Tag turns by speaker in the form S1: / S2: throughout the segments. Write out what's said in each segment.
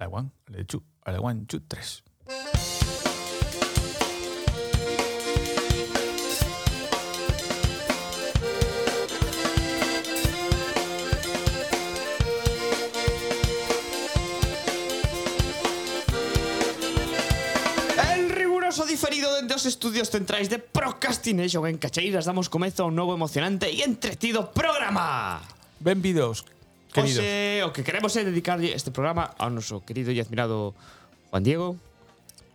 S1: Ale one, ale two, ale one, two, tres.
S2: El riguroso diferido dende os estudios centrais de Procrastination en Cacheiras damos comezo a un novo emocionante e entretido programa.
S1: Benvidos, queridos.
S2: Ose, o que queremos é dedicarlle este programa ao noso querido e admirado Juan Diego,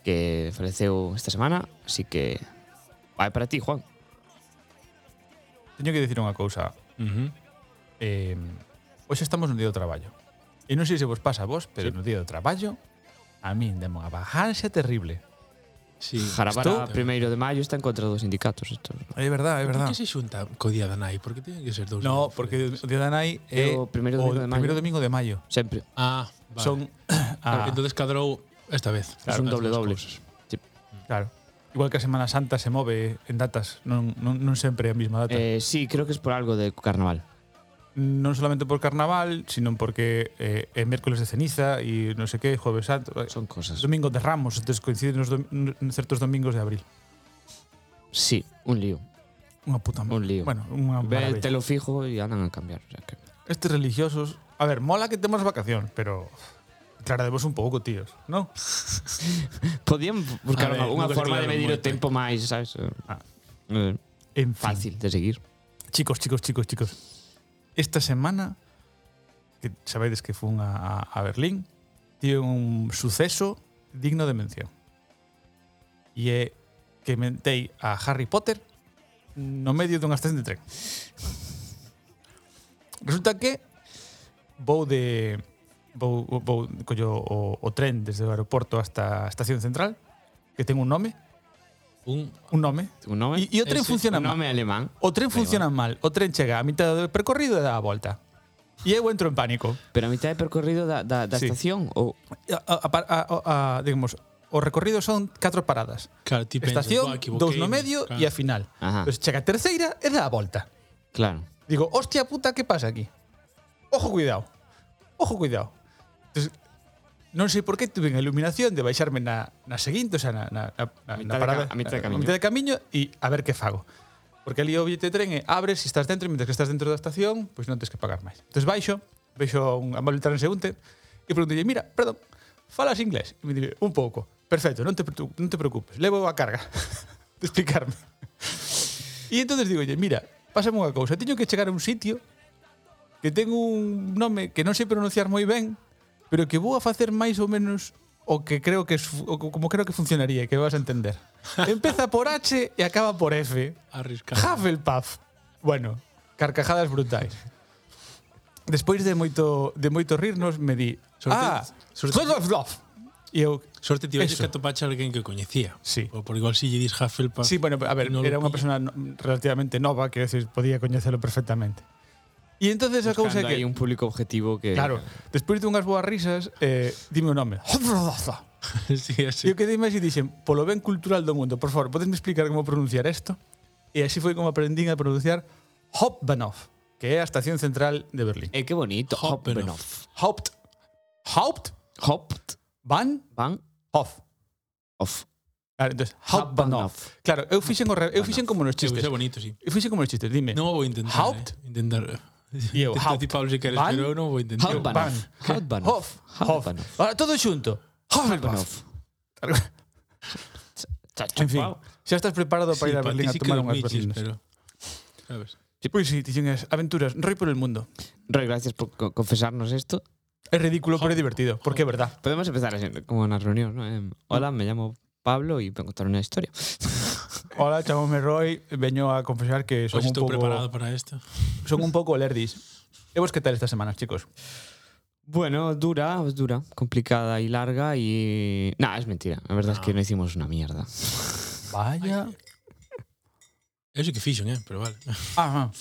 S2: que faleceu esta semana, así que vai para ti, Juan.
S1: Teño que dicir unha cousa.
S3: Uh -huh.
S1: eh, hoxe estamos no día do traballo. E non sei se vos pasa a vos, pero
S2: sí.
S1: no día do traballo a min demo a bajanxa terrible.
S3: Sí.
S2: Jarabara,
S1: a
S2: primeiro de maio está en contra dos sindicatos. Esto.
S1: É verdade, é verdade.
S3: Por que se xunta co Día da Nai? Por que teñen que ser dous?
S1: No, porque o Día da Nai é
S2: o primeiro domingo, de maio.
S1: primeiro domingo de maio.
S2: Sempre.
S3: Ah, vale.
S1: Son
S3: ah. entonces cadrou esta vez.
S2: Claro, es un doble doble.
S3: Sí.
S1: Claro. Igual que a Semana Santa se move en datas, non, non, non sempre a mesma data.
S2: Eh, sí, creo que es por algo de carnaval.
S1: Non solamente por carnaval, sino porque eh, é mércoles de ceniza e non sei que, jueves santo,
S2: Son cosas.
S1: domingo de Ramos, entonces coinciden dom- certos domingos de abril.
S2: Sí, un lío.
S1: Unha puta
S2: Un lío.
S1: Bueno,
S2: Ve
S1: maravilla.
S2: telo fijo y andan a cambiar. O sea que...
S1: Estes religiosos, a ver, mola que temos vacación, pero aclarademos un pouco, tíos, non?
S2: Podían buscar
S3: ver,
S2: unha, forma de medir o tempo máis, sabes?
S1: Ah.
S2: Eh,
S1: En fin.
S2: fácil de seguir.
S1: Chicos, chicos, chicos, chicos. Esta semana, que sabedes que fun a, a Berlín, tive un suceso digno de mención. E é que mentei a Harry Potter no medio dunha estación de tren. Resulta que vou de vou, vou collo o, o tren desde o aeroporto hasta a estación central, que ten un nome,
S3: Un,
S1: un nome.
S2: Un nome.
S1: E, e o tren
S3: Ese,
S1: funciona
S2: un
S1: mal.
S2: nome alemán.
S1: O tren funciona mal. O tren chega a mitad do percorrido e dá a volta. E eu entro en pánico.
S2: Pero a mitad de percorrido da, da, da
S1: sí.
S2: estación ou
S1: a, a, a, a, a digamos, o recorrido son catro paradas.
S3: Claro, ti pensas,
S1: Estación,
S3: "Buah,
S1: dous no
S3: equivoqueime",
S1: medio
S3: claro.
S1: e a final.
S2: Ajá.
S1: Entón, chega a terceira e dá a volta.
S2: Claro.
S1: Digo, hostia puta, que pasa aquí? Ojo, cuidado. Ojo, cuidado. Entonces, non sei por que tuve a iluminación de baixarme na, na seguinte, o sea, na, na, na,
S2: a
S1: na parada,
S2: a mitad de camiño.
S1: A mitad de camiño e a ver que fago. Porque ali o billete de tren é, abres se estás dentro e mentre que estás dentro da estación, pois pues non tens que pagar máis. Entón baixo, veixo un amable transeúnte e preguntolle, mira, perdón, falas inglés? E me dice, un pouco. Perfecto, non te, non te preocupes, levo a carga de explicarme. E entonces digo, mira, pásame unha cousa, teño que chegar a un sitio que ten un nome que non sei pronunciar moi ben, pero que vou a facer máis ou menos o que creo que o como creo que funcionaría, que vas a entender. Empeza por H e acaba por F.
S3: Arriscado.
S1: Hufflepuff. Bueno, carcajadas brutais. Despois de moito de moito rirnos, me di,
S3: sorte,
S1: ah,
S3: sorte,
S1: Hufflepuff. E eu
S3: Sorte tiveches que atopache alguén que coñecía.
S1: Sí.
S3: O por igual si lle dis Hufflepuff.
S1: Sí, bueno, a ver,
S3: no
S1: era unha persona relativamente nova, que decir, podía coñecelo perfectamente. E entonces a cousa é que...
S2: hai un público objetivo que...
S1: Claro, despois dunhas boas risas, eh, dime o nome.
S3: sí, así.
S1: E o que dime si dixen, polo ben cultural do mundo, por favor, podesme explicar como pronunciar isto? E así foi como aprendín a pronunciar Hauptbahnhof, que é a estación central de Berlín.
S2: Eh, que bonito,
S3: Hauptbahnhof.
S1: Haupt. Haupt?
S2: Haupt.
S1: Van?
S2: Van.
S1: Hof.
S2: Hof.
S1: Claro, entonces, Hauptbahnhof. Claro, eu fixen, o re, eu fixen como nos chistes.
S3: Eu bonito, sí.
S1: Eu fixen como nos chistes, dime.
S3: Non vou intentar. Haupt? Eh, intentar.
S1: Eh. Eu,
S3: Intenta
S1: Haupt.
S3: queres,
S1: Van?
S3: pero eu non vou intentar.
S2: Hauptbahnhof. Hauptbahnhof.
S1: Hof. Hof.
S2: Hauptbahnhof.
S1: Ahora, todo xunto. Hauptbahnhof. En fin, xa estás preparado para ir a Berlín a
S3: sí que
S1: tomar unhas berlinas.
S3: pero... Sabes?
S1: Pois sí, tiñen aventuras, roi por el mundo.
S2: Roy, gracias por co- confesarnos esto.
S1: É ridículo, pero é divertido, porque é verdad.
S2: Podemos empezar así, como na reunión, ¿no? Em, Hola, me llamo Pablo y vengo a contar una historia.
S1: Hola, chamome Roy, veño a confesar que son un pouco
S3: preparado para isto.
S1: son un pouco lerdis. E vos que tal esta semana, chicos?
S2: Bueno, dura, es dura, complicada y larga y... Nah, es mentira. La verdad es que no hicimos una mierda.
S1: Vaya.
S3: Eu sei que fixen, eh, pero vale.
S1: Ajá.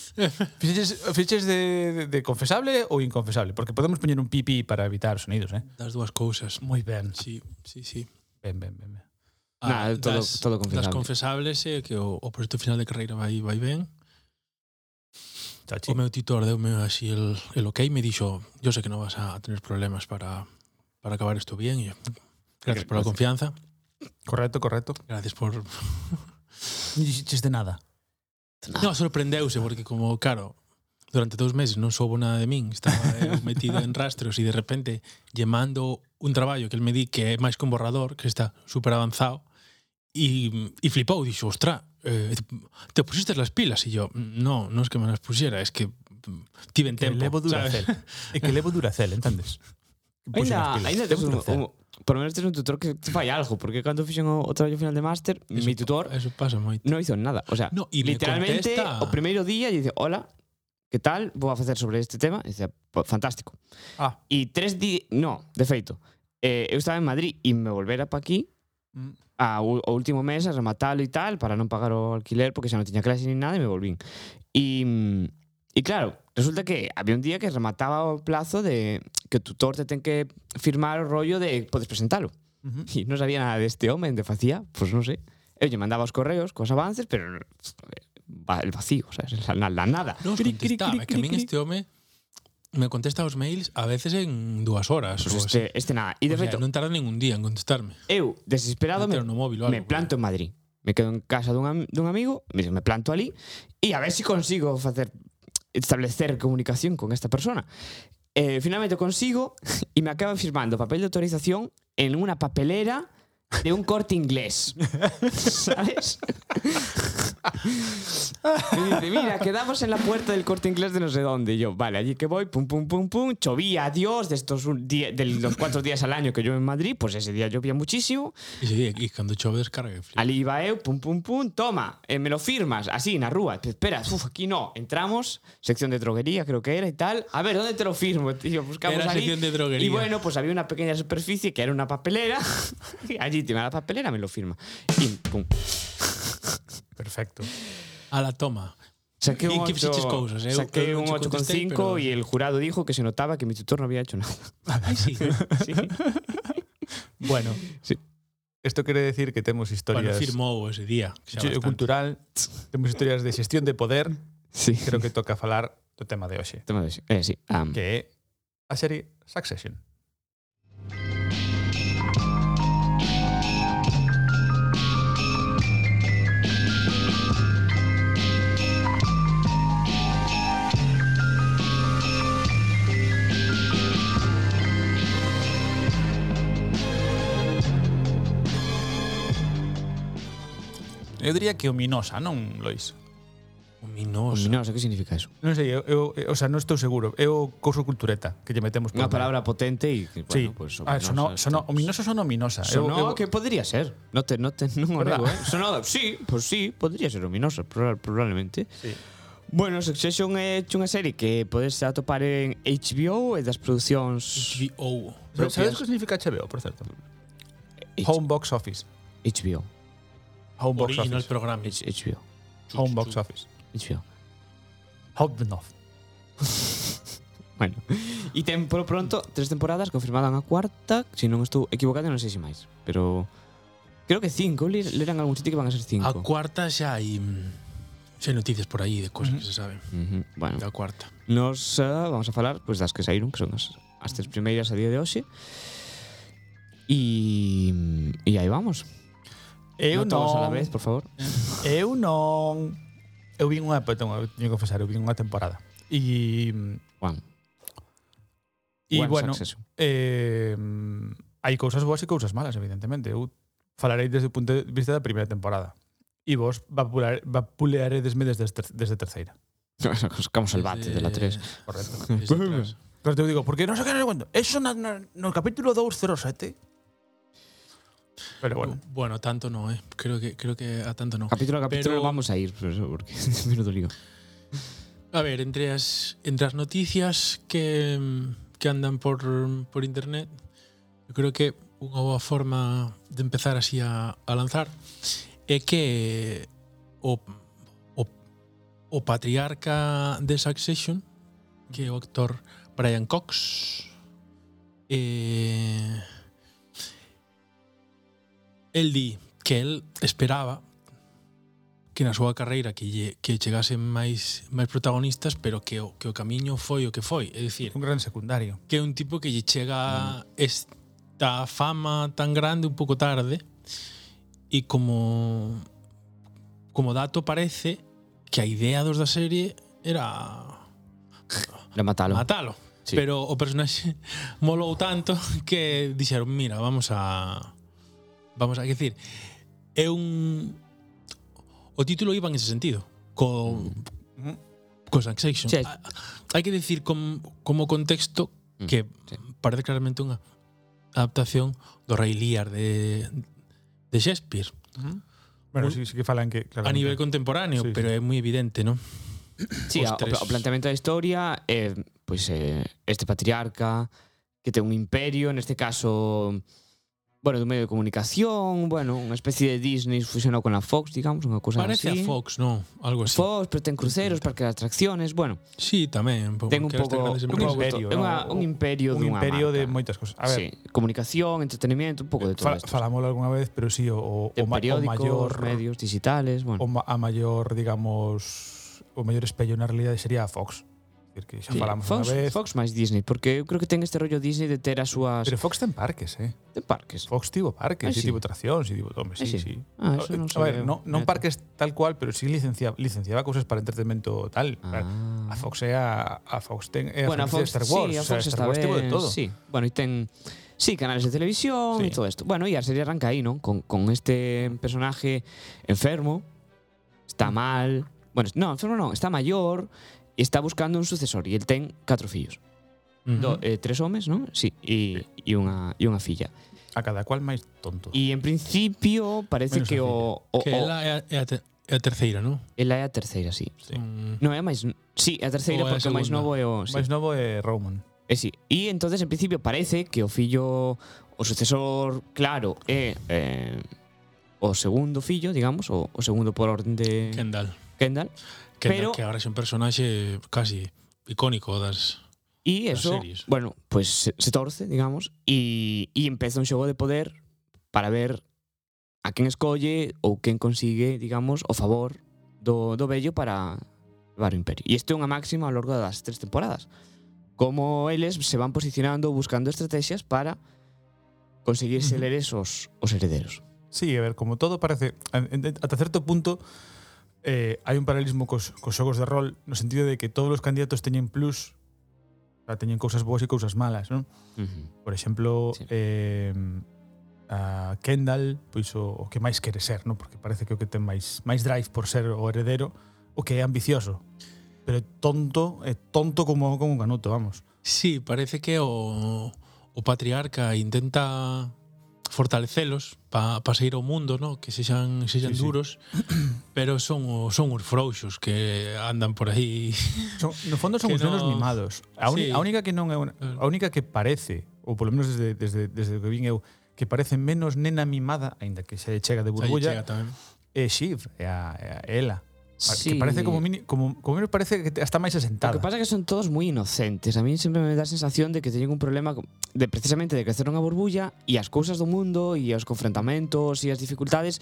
S1: Fiches, fiches de, de, de confesable ou inconfesable? Porque podemos poñer un pipi para evitar sonidos, eh?
S3: Das dúas cousas.
S1: Moi ben.
S3: Sí, sí, sí.
S1: Ben, ben, ben. ben.
S2: Nah, todo, das, todo confesable.
S3: Das confesables é que o, o proxecto final de carreira vai, vai ben.
S1: Chachi.
S3: O meu tutor deume así el, el ok, me dixo, yo sé que no vas a tener problemas para, para acabar isto bien. Y, gracias por a confianza.
S1: Correcto, correcto.
S3: Gracias por...
S1: Non dixiste nada. nada.
S3: No, sorprendeuse, porque como, claro, durante dous meses non soubo nada de min, estaba eu metido en rastros e de repente lle mando un traballo que el me di que é máis que un borrador, que está super avanzado, e, e flipou, dixo, ostra, eh, te pusiste las pilas? E yo, no, non es que me las pusiera, es que tiven tempo.
S1: Que
S3: levo
S1: Duracel. E que levo Duracel, entendes?
S2: Ainda, ainda tes un, un, por menos tes un tutor que te fai algo, porque cando fixen o, o traballo final de máster, mi tutor
S3: eso pasa moito.
S2: non hizo nada, o sea,
S3: no,
S2: literalmente
S3: contesta...
S2: o primeiro día lle dice, "Hola, que tal, vou a facer sobre este tema, e dicía, fantástico.
S1: Ah.
S2: E tres días, no, de feito, eh, eu estaba en Madrid e me volvera pa aquí
S1: mm.
S2: a, o, o último mes a rematalo e tal para non pagar o alquiler porque xa non tiña clase ni nada e me volvín. E, e claro, resulta que había un día que remataba o plazo de que o tutor te ten que firmar o rollo de podes presentalo.
S1: Uh -huh.
S2: E non sabía nada deste de home, de facía, pois pues non sei. Eu lle mandaba os correos cos avances, pero el vacío, ¿sabes? La, la nada.
S3: Non contestaba, é eh, que a min este home me contesta os mails a veces en dúas horas.
S2: Pues
S3: este, así.
S2: este nada. E de
S3: o
S2: feito,
S3: non tarda ningún día en contestarme.
S2: Eu, desesperado, me,
S3: no móvil algo,
S2: me planto eh. en Madrid. Me quedo en casa dun, dun amigo, me planto ali e a ver se si consigo facer establecer comunicación con esta persona. Eh, finalmente consigo e me acaba firmando papel de autorización en unha papelera de un corte inglés. ¿Sabes? Me dice, mira, quedamos en la puerta del corte inglés de no sé dónde. Y yo, vale, allí que voy, pum, pum, pum, pum. Llovía, adiós, de estos de los cuatro días al año que yo en Madrid, pues ese día llovía muchísimo.
S3: E, se, e cando chove descarga. flipa.
S2: Ali iba eu, pum, pum, pum, toma, eh, me lo firmas, así, na rúa. Pero espera, uf, aquí no. Entramos, sección de droguería creo que era y tal. A ver, ¿dónde te lo firmo, tío? Buscamos
S3: Era
S2: ahí.
S3: sección de droguería.
S2: Y bueno, pues había una pequeña superficie que era una papelera. y allí te va la papelera, me lo firma. Y pum.
S1: Perfecto.
S3: A la toma.
S2: Saqué
S3: ¿Y
S2: un
S3: qué
S2: 8,
S3: fichiches cousas? Eu-
S2: saqué
S3: eu
S2: un
S3: non che contestei,
S2: 8,5
S3: pero-
S2: y el jurado dijo que se notaba que mi tutor no había hecho nada.
S3: Ai, sí.
S2: Sí.
S1: Bueno,
S2: Sí.
S1: esto quiere decir que temos
S3: bueno,
S1: historias
S3: firmou ese día. xa
S1: cultural, temos historias de xestión de poder,
S2: sí.
S1: creo que toca falar do tema de hoxe,
S2: Tema de. Eh, sí. am.
S1: que é a serie Succession. Eu diría que ominosa, non, Lois?
S3: Ominosa.
S2: Ominosa, que significa eso?
S1: Non sei, eu, eu, eu o sea, non estou seguro. É o coso cultureta que lle metemos por Unha
S2: palabra potente e bueno,
S1: sí.
S2: pues,
S1: ah,
S2: ominosa.
S1: Ah, sonó,
S2: sonó,
S1: ominosa son ominosa.
S2: Sonó
S1: eu, eu,
S2: que podría ser. No te, no te, non
S1: o
S2: digo, eh. Sonó, sí, pues sí, podría ser ominosa, probablemente.
S1: Sí.
S2: Bueno, Succession é unha serie que podes atopar en HBO e das producións...
S3: HBO.
S2: Propias.
S1: Sabes que significa HBO, por certo?
S2: H
S1: Home Box Office.
S2: HBO.
S1: Home box
S3: original
S1: office.
S3: program.
S2: H HBO.
S1: Home box office.
S2: HBO.
S1: Hobnoff.
S2: bueno. E ten por pronto tres temporadas confirmada a cuarta, se si non estou equivocado, non sei se máis, pero creo que cinco, leran algún sitio que van a ser cinco.
S3: A cuarta xa hai mm, xa hai noticias por aí de cosas
S1: uh -huh.
S3: que se saben.
S2: Uh -huh. Bueno.
S3: Da cuarta.
S2: Nos uh, vamos a falar pois pues, das que saíron, que son as, as tres primeiras a día de hoxe. E e aí vamos.
S1: Eu
S2: non, non todos a vez, por favor.
S1: Eu non eu vi unha, pero teño que confesar, eu vi unha temporada. E
S2: Juan.
S1: E bueno,
S2: succession.
S1: eh hai cousas boas e cousas malas, evidentemente. Eu falarei desde o punto de vista da primeira temporada. E vos vapular, vapulearedesme desde, desde terceira.
S2: Buscamos el bate de la 3.
S1: Correcto. Pero te digo, porque non sei que non sei cuento. Eso no, no, no capítulo 207 Pero bueno.
S3: Bueno, tanto no, ¿eh? Creo que, creo que a tanto no.
S2: Capítulo a capítulo
S3: pero,
S2: vamos a ir, por eso, porque menudo lío.
S3: A ver, entre as, entre as noticias que, que andan por, por internet, eu creo que unha boa forma de empezar así a, a lanzar é que o, o, o patriarca de Succession, que é o actor Brian Cox, eh, el di que el esperaba que na súa carreira que lle, que chegasen máis máis protagonistas, pero que o que o camiño foi o que foi, é dicir,
S1: un gran secundario.
S3: Que é un tipo que lle chega mm. esta fama tan grande un pouco tarde e como como dato parece que a idea dos da serie era
S2: era matalo.
S3: Matalo.
S2: Sí.
S3: Pero o personaxe molou tanto que dixeron, mira, vamos a vamos a decir, é un o título iba en ese sentido, con
S1: cosa -huh.
S3: co Succession.
S2: Sí.
S3: Hai que decir com, como contexto
S2: mm,
S3: que
S2: sí.
S3: parece claramente unha adaptación do Rei Lear de, de Shakespeare.
S1: Uh
S3: -huh.
S1: Bueno, sí, sí que falan que claramente.
S3: A nivel contemporáneo,
S1: sí,
S3: pero sí. é moi evidente, ¿no?
S2: Sí, o, o planteamento da historia é eh, pois pues, eh, este patriarca que ten un imperio, neste caso bueno, do medio de comunicación, bueno, unha especie de Disney fusionado con a Fox, digamos, unha cousa
S3: Parece
S2: así.
S3: Parece a Fox, no, Algo así.
S2: Fox, pero ten cruceros, parque de atracciones, bueno.
S3: Sí, tamén.
S2: Ten un pouco un,
S1: imperio,
S2: no? unha, un imperio
S1: un imperio
S2: marca.
S1: de moitas cousas. A ver.
S2: Sí, comunicación, entretenimiento, un pouco de todo
S1: Fal,
S2: isto.
S1: Falámoslo algunha vez, pero sí, o, o, o, ma, o maior...
S2: medios digitales, bueno.
S1: O ma, a maior, digamos, o maior espello na realidade sería a Fox. Decir, que xa
S2: Sí,
S1: falamos
S2: Fox,
S1: unha vez.
S2: Fox máis Disney, porque eu creo que ten este rollo Disney de ter as súas
S1: Pero Fox ten parques, eh?
S2: de parques.
S1: Fox tivo parques,
S2: Ah, sí.
S1: tivo atraccións, e tivo, home,
S2: Ah,
S1: sí,
S2: sí.
S1: sí.
S2: Ah, eso non
S1: a ver,
S2: sabía.
S1: non, parques tal cual, pero sí licenciaba, licenciaba cousas para entretenimento tal.
S2: Ah.
S1: A Fox é a, a Fox ten é a
S2: bueno, a Fox,
S1: Star Wars,
S2: sí, a
S1: o sea,
S2: Fox
S1: Star Wars tivo de todo.
S2: Sí, bueno, e ten sí, canales de televisión
S1: Sí.
S2: e todo isto. Bueno, e a serie arranca aí, non? Con, con este personaje enfermo, está
S1: Mm.
S2: mal, bueno, no, enfermo non, está maior e está buscando un sucesor e el ten catro fillos.
S3: Uh -huh.
S2: Do, eh, tres homes, non? Sí, e, sí. e unha, e unha filla.
S1: A cada cual máis tonto.
S2: E en principio parece
S1: Menos
S2: que o, o,
S3: que ela é a, é a, te, é a terceira, non?
S2: Ela é a terceira, sí.
S1: sí.
S3: Mm.
S2: Non é máis... Sí, é a terceira
S3: o
S2: porque o máis novo é o... Sí.
S1: máis novo é Roman.
S2: E eh, sí. E entonces en principio parece que o fillo o sucesor claro é eh, o segundo fillo, digamos, o, o segundo por orden de
S3: Kendall.
S2: Kendall.
S3: Que,
S2: pero,
S3: que agora é un personaxe casi icónico das
S2: E eso,
S3: series.
S2: bueno, pues se, se torce, digamos, e, e empeza un xogo de poder para ver a quen escolle ou quen consigue, digamos, o favor do, do vello para levar o imperio. E isto é unha máxima ao longo das tres temporadas. Como eles se van posicionando buscando estrategias para conseguirse ler esos os herederos.
S1: Sí, a ver, como todo parece... Hasta cierto punto eh, hai un paralelismo cos, cos xogos de rol no sentido de que todos os candidatos teñen plus o sea, teñen cousas boas e cousas malas, non?
S2: Uh -huh.
S1: Por exemplo,
S2: sí.
S1: eh, a Kendall, pois o, o que máis quere ser, non? Porque parece que o que ten máis máis drive por ser o heredero, o que é ambicioso, pero tonto, é tonto como como un canuto, vamos.
S3: Sí, parece que o o patriarca intenta fortalecelos para pa sair ao mundo, no? que sexan, sexan
S1: sí,
S3: duros, sí. pero son os, son os frouxos que andan por aí.
S1: Son, no fondo son os nenos
S3: no...
S1: mimados. A, un,
S3: sí.
S1: a única que non é una, eh. a única que parece, ou polo menos desde, desde, desde que vin eu, que parece menos nena mimada, aínda que se chega de burbulla, é Shiv, é a, é a ela.
S2: Sí.
S1: Que parece como, mini, como, como me parece que está máis asentada.
S2: O que pasa é que son todos moi inocentes. A mí sempre me dá a sensación de que teñen un problema de precisamente de crecer unha burbulla e as cousas do mundo e os confrontamentos e as dificultades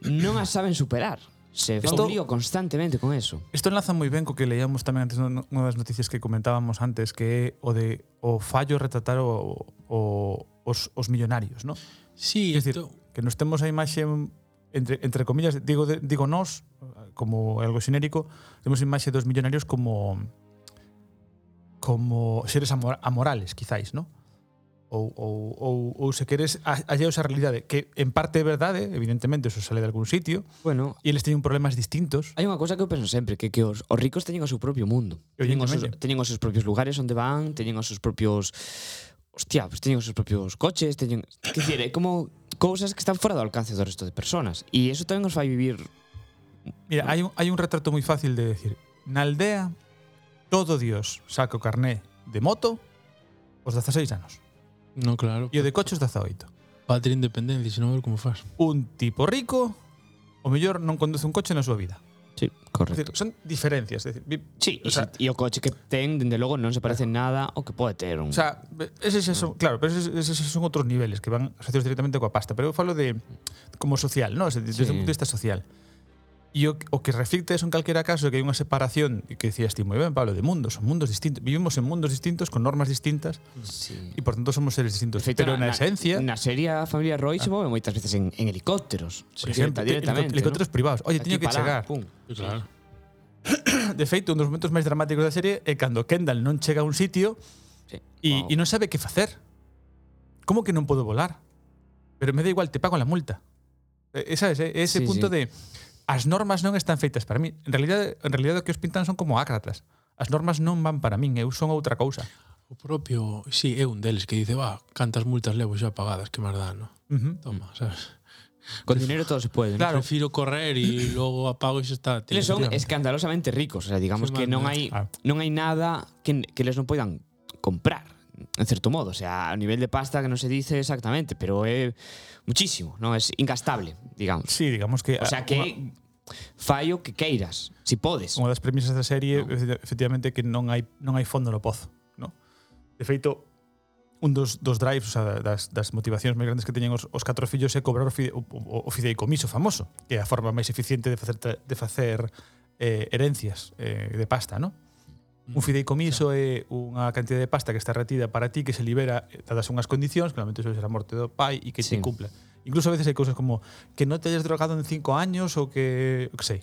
S2: non as saben superar. Se fa un lío constantemente con eso.
S1: Isto enlaza moi ben co que leíamos tamén antes unha das noticias que comentábamos antes, que é o de o fallo retratar o, o, os, os millonarios, ¿no?
S3: Sí,
S1: es dicir,
S3: esto...
S1: que nos temos a imaxe entre, entre comillas, digo, de, digo nós, como algo xenérico, temos imaxe dos millonarios como como seres amor, amorales, quizáis, non? Ou, ou, ou, ou se queres alleos a realidade que en parte é verdade, evidentemente eso sale de algún sitio
S2: bueno,
S1: e eles teñen problemas distintos
S2: hai unha cosa que eu penso sempre que, que os, os ricos teñen o seu propio mundo teñen os, seus, teñen os seus propios lugares onde van teñen os seus propios hostia, pues teñen os seus propios coches, teñen, que dire, é como cousas que están fora do alcance do resto de personas. E iso tamén os fai vivir
S1: Mira, hai un, hai un retrato moi fácil de decir. Na aldea, todo Dios saca o carné de moto os 16 anos.
S3: No, claro.
S1: E o de coche os 18.
S3: Patria independencia, senón ver como faz.
S1: Un tipo rico, o mellor non conduce un coche na súa vida.
S2: Sí, correcto.
S1: Decir, son diferencias. Decir,
S2: sí,
S1: o sea,
S2: e o coche que ten, dende logo, non se parece nada ao que pode ter un...
S1: O sea, eses son, claro, pero eses, eses son outros niveles que van asociados directamente coa pasta. Pero eu falo de como social, ¿no? Desde
S2: sí.
S1: un punto de vista social. E o, o que reflicte eso en calquera caso é que hai unha separación que decías ti moi ben, Pablo, de mundos, son mundos distintos, vivimos en mundos distintos con normas distintas
S2: sí.
S1: e por tanto somos seres distintos,
S2: feito,
S1: pero na, na esencia
S2: na serie a familia Roy se ah. move moitas veces en, en helicópteros,
S1: por sí, exemplo,
S2: directamente,
S1: helicópteros ¿no? privados. Oye, teño que chegar.
S2: Pum.
S3: Claro.
S1: De feito, un dos momentos máis dramáticos da serie é cando Kendall non chega a un sitio
S2: sí.
S1: e,
S2: wow.
S1: e non sabe que facer. Como que non podo volar? Pero me da igual, te pago la multa. Esa es, ese
S2: sí,
S1: punto
S2: sí.
S1: de as normas non están feitas para mí. En realidad, en realidad o que os pintan son como ácratas. As normas non van para min, eu son outra cousa.
S3: O propio, si, sí, é un deles que dice, va, cantas multas levo xa pagadas, que máis dá, no?
S1: Uh -huh.
S3: Toma, sabes?
S2: Con dinero todo se puede.
S1: Claro,
S3: Prefiro correr e logo apago e xa está.
S2: Tío, les
S1: son
S2: escandalosamente ricos, o sea, digamos
S3: sí,
S2: que non hai
S1: ah.
S2: non hai nada que que les non poidan comprar, en certo modo, o sea, a nivel de pasta que non se dice exactamente, pero é eh, muchísimo, non? Es ingastable, digamos.
S1: Sí, digamos que...
S2: O sea, eh, que una... fallo que queiras, si podes.
S1: Unha das premisas da serie,
S2: no.
S1: efectivamente, que non hai, non hai fondo no pozo, No? De feito, un dos, dos drives, o sea, das, das motivacións máis grandes que teñen os, os catro fillos é cobrar o, fide, o, o, o fideicomiso famoso, que é a forma máis eficiente de facer, de facer eh, herencias eh, de pasta, non? Un fideicomiso é unha cantidad de pasta que está retida para ti que se libera eh, dadas unhas condicións, normalmente eso é a morte do pai e que
S2: sí.
S1: te cumpla. Incluso a veces hai cousas como que non te hayas drogado en cinco años ou que, que sei,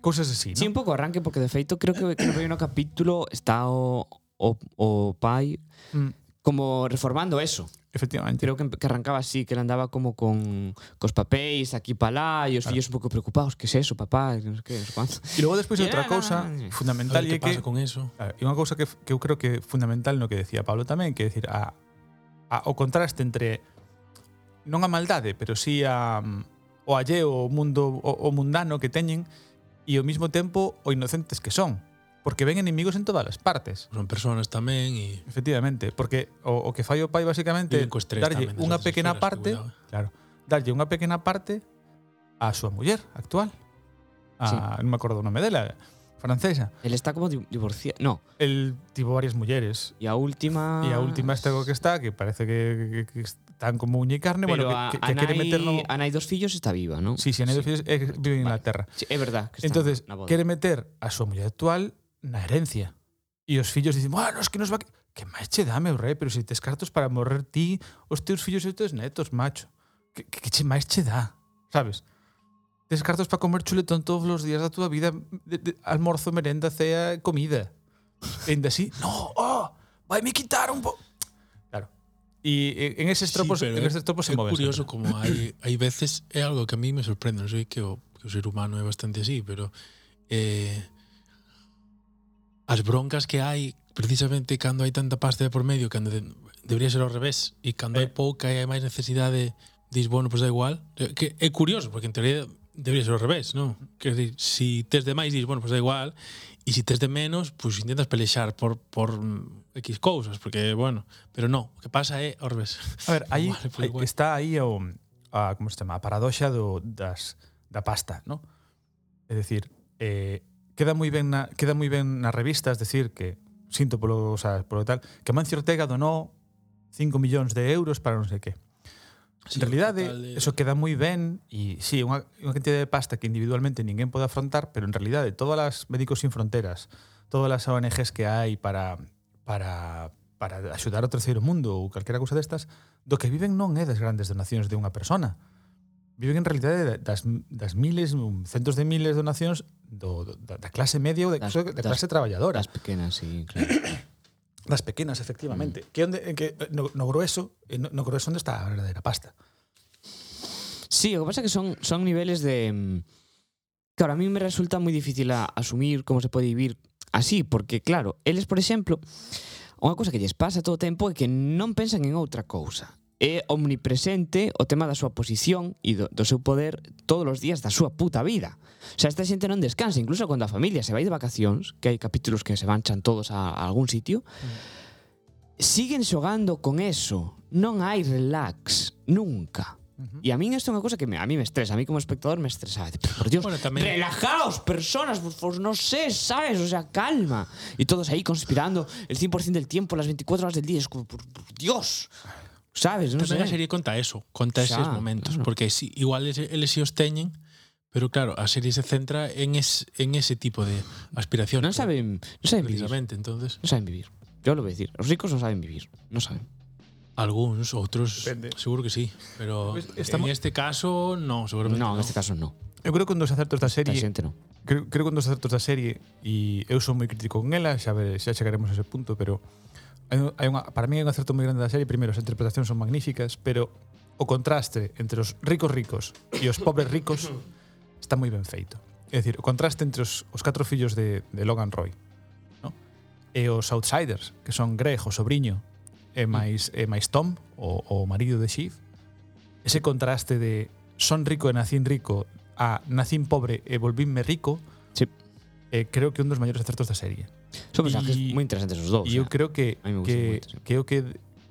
S1: cousas así,
S2: Sí,
S1: ¿no?
S2: un pouco arranque porque de feito creo que creo que no capítulo está o o, o pai
S1: mm
S2: como reformando eso.
S1: Efectivamente.
S2: Creo que, que arrancaba así, que andaba como con cos papéis aquí para lá e os
S1: claro.
S2: fillos un pouco preocupados, que é es eso, papá, que non sei que, cuánto.
S1: E logo despois outra cousa fundamental é
S3: que pasa con eso.
S1: E unha cousa que, que eu creo que é fundamental no que decía Pablo tamén, que é decir a, a o contraste entre non a maldade, pero si sí a o alleo, o mundo o, o mundano que teñen e ao mesmo tempo o inocentes que son porque ven enemigos en todas as partes.
S3: Son personas tamén e... Y...
S1: Efectivamente, porque o, o que fai o pai basicamente darlle unha pequena
S3: esferas,
S1: parte, claro, darlle unha pequena parte a súa muller actual. A,
S2: sí.
S1: non me acordo o nome dela, francesa.
S2: El está como divorciado, no.
S1: El tivo varias mulleres.
S2: E a última
S1: E a última está co que está, que parece que, que, que tan como uña e carne,
S2: Pero
S1: bueno, que, que,
S2: Anay,
S1: que
S2: quiere
S1: meterlo...
S2: Ana y dos fillos está viva, ¿no?
S1: Sí, sí, Ana y
S2: sí.
S1: dos fillos eh, vive en
S2: vale.
S1: Inglaterra.
S2: Sí, es verdad. Que está
S1: Entonces, quiere meter a su mujer actual na herencia. E os fillos dicen, bueno, es que nos va... Que, que máis che meu rei, pero se si tes cartos para morrer ti, os teus fillos e os teus netos, macho. Que, que, que che máis che dá, sabes? Tes cartos para comer chuletón todos os días da túa vida, de, de, almorzo, merenda, cea, comida. E ainda así, no, oh, vai me quitar un pouco. E eh, en eses tropos,
S3: sí,
S1: en eses tropos se moven.
S3: Es curioso
S1: sempre.
S3: como hai, hai veces é algo que a mí me sorprende, non sei que o, que o ser humano é bastante así, pero eh, as broncas que hai precisamente cando hai tanta pasta por medio, cando de, debería ser ao revés, e cando
S1: eh.
S3: hai pouca e hai máis necesidade, dis, bueno, pois pues da igual. Eh, que é curioso, porque en teoría debería ser ao revés, non? Que se si tes de máis, dis, bueno, pois pues da igual, e se si tes de menos, pois pues intentas pelexar por por mm, X cousas, porque bueno, pero non, o que pasa é ao revés.
S1: A ver, aí
S3: vale,
S1: pues,
S3: igual.
S1: está aí o a como se chama, a paradoxa do das da pasta, non? É dicir, eh queda moi ben na, queda moi ben nas revistas decir, que sinto polo, o sea, polo tal, que Mancio Ortega donou 5 millóns de euros para non sei que.
S3: Sí,
S1: en realidade,
S3: de...
S1: Eh, eso queda moi mm. ben e sí, unha, unha cantidad de pasta que individualmente ninguén pode afrontar, pero en realidade todas as Médicos Sin Fronteras, todas as ONGs que hai para para para axudar ao terceiro mundo ou calquera cousa destas, do que viven non é das grandes donacións de unha persona. Viven en realidade das, das miles, centos de miles de donacións do, do, da, da clase media ou da,
S2: das,
S1: da clase das, traballadora.
S2: Das pequenas, sí, claro.
S1: das pequenas, efectivamente. Mm. Que onde, que no, no grueso, eh, no, no grueso onde está a verdadeira pasta.
S2: Sí, o que pasa é que son, son niveles de... Mm, que ahora a mí me resulta moi difícil a asumir como se pode vivir así, porque claro, eles, por exemplo, unha cousa que lles pasa todo o tempo é que non pensan en outra cousa. É omnipresente o tema da súa posición e do, do seu poder todos os días da súa puta vida. O sea, esta xente non descansa, incluso cando a familia se vai de vacacións, que hai capítulos que se vanchan todos a, a algún sitio, siguen xogando con eso. Non hai relax, nunca. E a min isto é unha cosa que me, a mí me estresa, a mí como espectador me estresa. Pero, por Dios,
S3: Bueno, tamén-
S2: relajaos, personas, por favor, no sé, ¿sabes? O sea, calma. Y todos ahí conspirando el 100% del tiempo, las 24 horas del día. Es como, por, por Dios, Sabes, non
S3: Tamén sei.
S2: a
S3: serie conta eso, conta
S2: Xa,
S3: eses momentos,
S2: claro.
S3: porque si, igual eles si os teñen, pero claro, a serie se centra en, es, en ese tipo de aspiración.
S2: Non saben, non saben vivir.
S3: entonces.
S2: Non saben vivir. Yo lo voy a decir. Os ricos non saben vivir, non saben.
S3: Algunos, otros,
S1: Depende.
S3: seguro que sí, pero
S1: Estamos...
S3: en este caso no, seguramente
S2: no.
S3: No,
S2: en este caso no.
S1: Eu creo que un dos acertos da serie...
S2: Xente no.
S1: Creo, creo que un dos acertos da serie, e eu son moi crítico con ela, xa, ver, xa chegaremos a ese punto, pero hai unha, para mí hai un acerto moi grande da serie, primeiro, as interpretacións son magníficas, pero o contraste entre os ricos ricos e os pobres ricos está moi ben feito. É dicir, o contraste entre os, os catro fillos de, de Logan Roy no? e os outsiders, que son Greg, o sobrinho, e máis, e máis Tom, o, o marido de Shiv, ese contraste de son rico e nacín rico a nacín pobre e volvínme rico,
S2: sí.
S1: eh, creo que un dos maiores acertos da serie.
S2: Son
S1: mensajes
S2: moi interesantes os dous.
S1: E eu
S2: eh.
S1: creo que que, que o que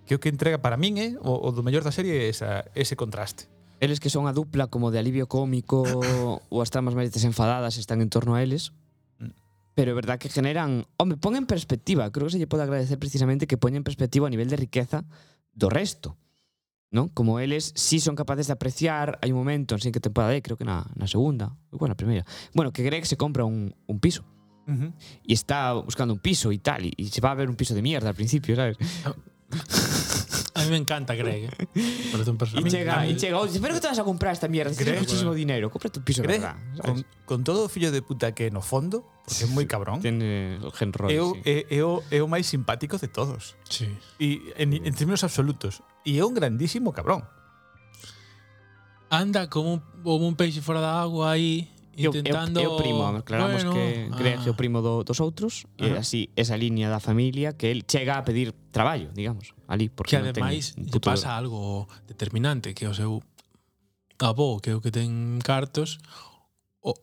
S1: que o que entrega para min é o, o do mellor da serie é esa, ese contraste.
S2: Eles que son a dupla como de alivio cómico ou as tramas máis desenfadadas están en torno a eles.
S1: Mm.
S2: Pero é verdad que generan... Hombre, pon en perspectiva. Creo que se lle pode agradecer precisamente que poñen en perspectiva a nivel de riqueza do resto. ¿no? Como eles sí son capaces de apreciar, hai un momento, en sei que temporada é, creo que na, na segunda, igual na primeira, bueno, que Greg se compra un, un piso.
S1: Uh -huh.
S2: Y está buscando un piso y tal, y, y, se va a ver un piso de mierda al principio, ¿sabes?
S3: A mí me encanta Greg. ¿eh? Pero
S2: y, llega, y llega, oye, pero que te vas a comprar esta mierda,
S1: Greg, tienes
S2: muchísimo eh, dinero, compra tu piso
S1: Greg,
S2: de verdad.
S1: Con, con, todo o fillo de puta que no fondo, porque é moi cabrón.
S2: Tiene el gen
S1: roll, eu,
S2: sí.
S1: Eh, é, é, o, é o máis simpático de todos.
S3: Sí.
S1: E en, en términos absolutos. E é un grandísimo cabrón.
S3: Anda como un, como un peixe fora da agua aí intentando...
S2: É o, é o primo, aclaramos
S3: bueno,
S2: que Greg ah. é o primo do, dos outros e así esa liña da familia que el chega a pedir traballo, digamos, ali porque
S3: que ademais no
S2: ten
S3: pasa algo determinante que o seu avó, que é o que ten cartos, o,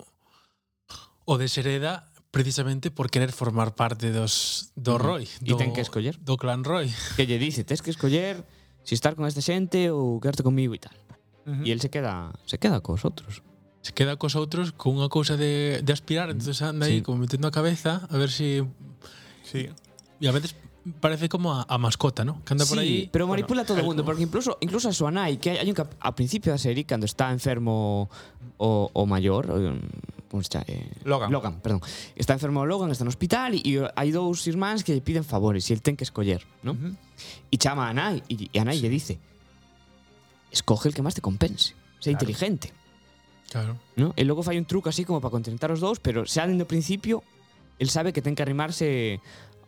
S3: o deshereda precisamente por querer formar parte dos do Roy, do,
S2: ten que escoller
S3: do clan Roy.
S2: Que lle dice, tes que escoller si estar con esta xente ou quedarte comigo e tal.
S1: Uh -huh.
S2: E el se queda se queda cos outros.
S3: Se queda cos outros con unha cousa de, de aspirar, entonces anda aí
S2: Sí.
S3: como metendo a cabeza a ver si
S1: Sí.
S3: e a veces parece como a, a mascota, ¿no? Que anda por aí.
S2: pero manipula a todo
S3: bueno,
S2: mundo, porque incluso incluso a súa nai, que hai un cap, ao principio da serie cando está enfermo o, o maior, o, como chama? Eh,
S1: Logan.
S2: Logan, perdón. Está enfermo o Logan, está no hospital e, e hai dous irmáns que lle piden favores e el ten que escoller, ¿no?
S1: Uh -huh.
S2: E chama a nai e, e a nai lle dice escoge el que máis te compense, sé
S1: Claro.
S2: inteligente,
S3: Claro.
S2: ¿no? E logo fai un truco así como para contentar os dous, pero xa dende o principio el sabe que ten que arrimarse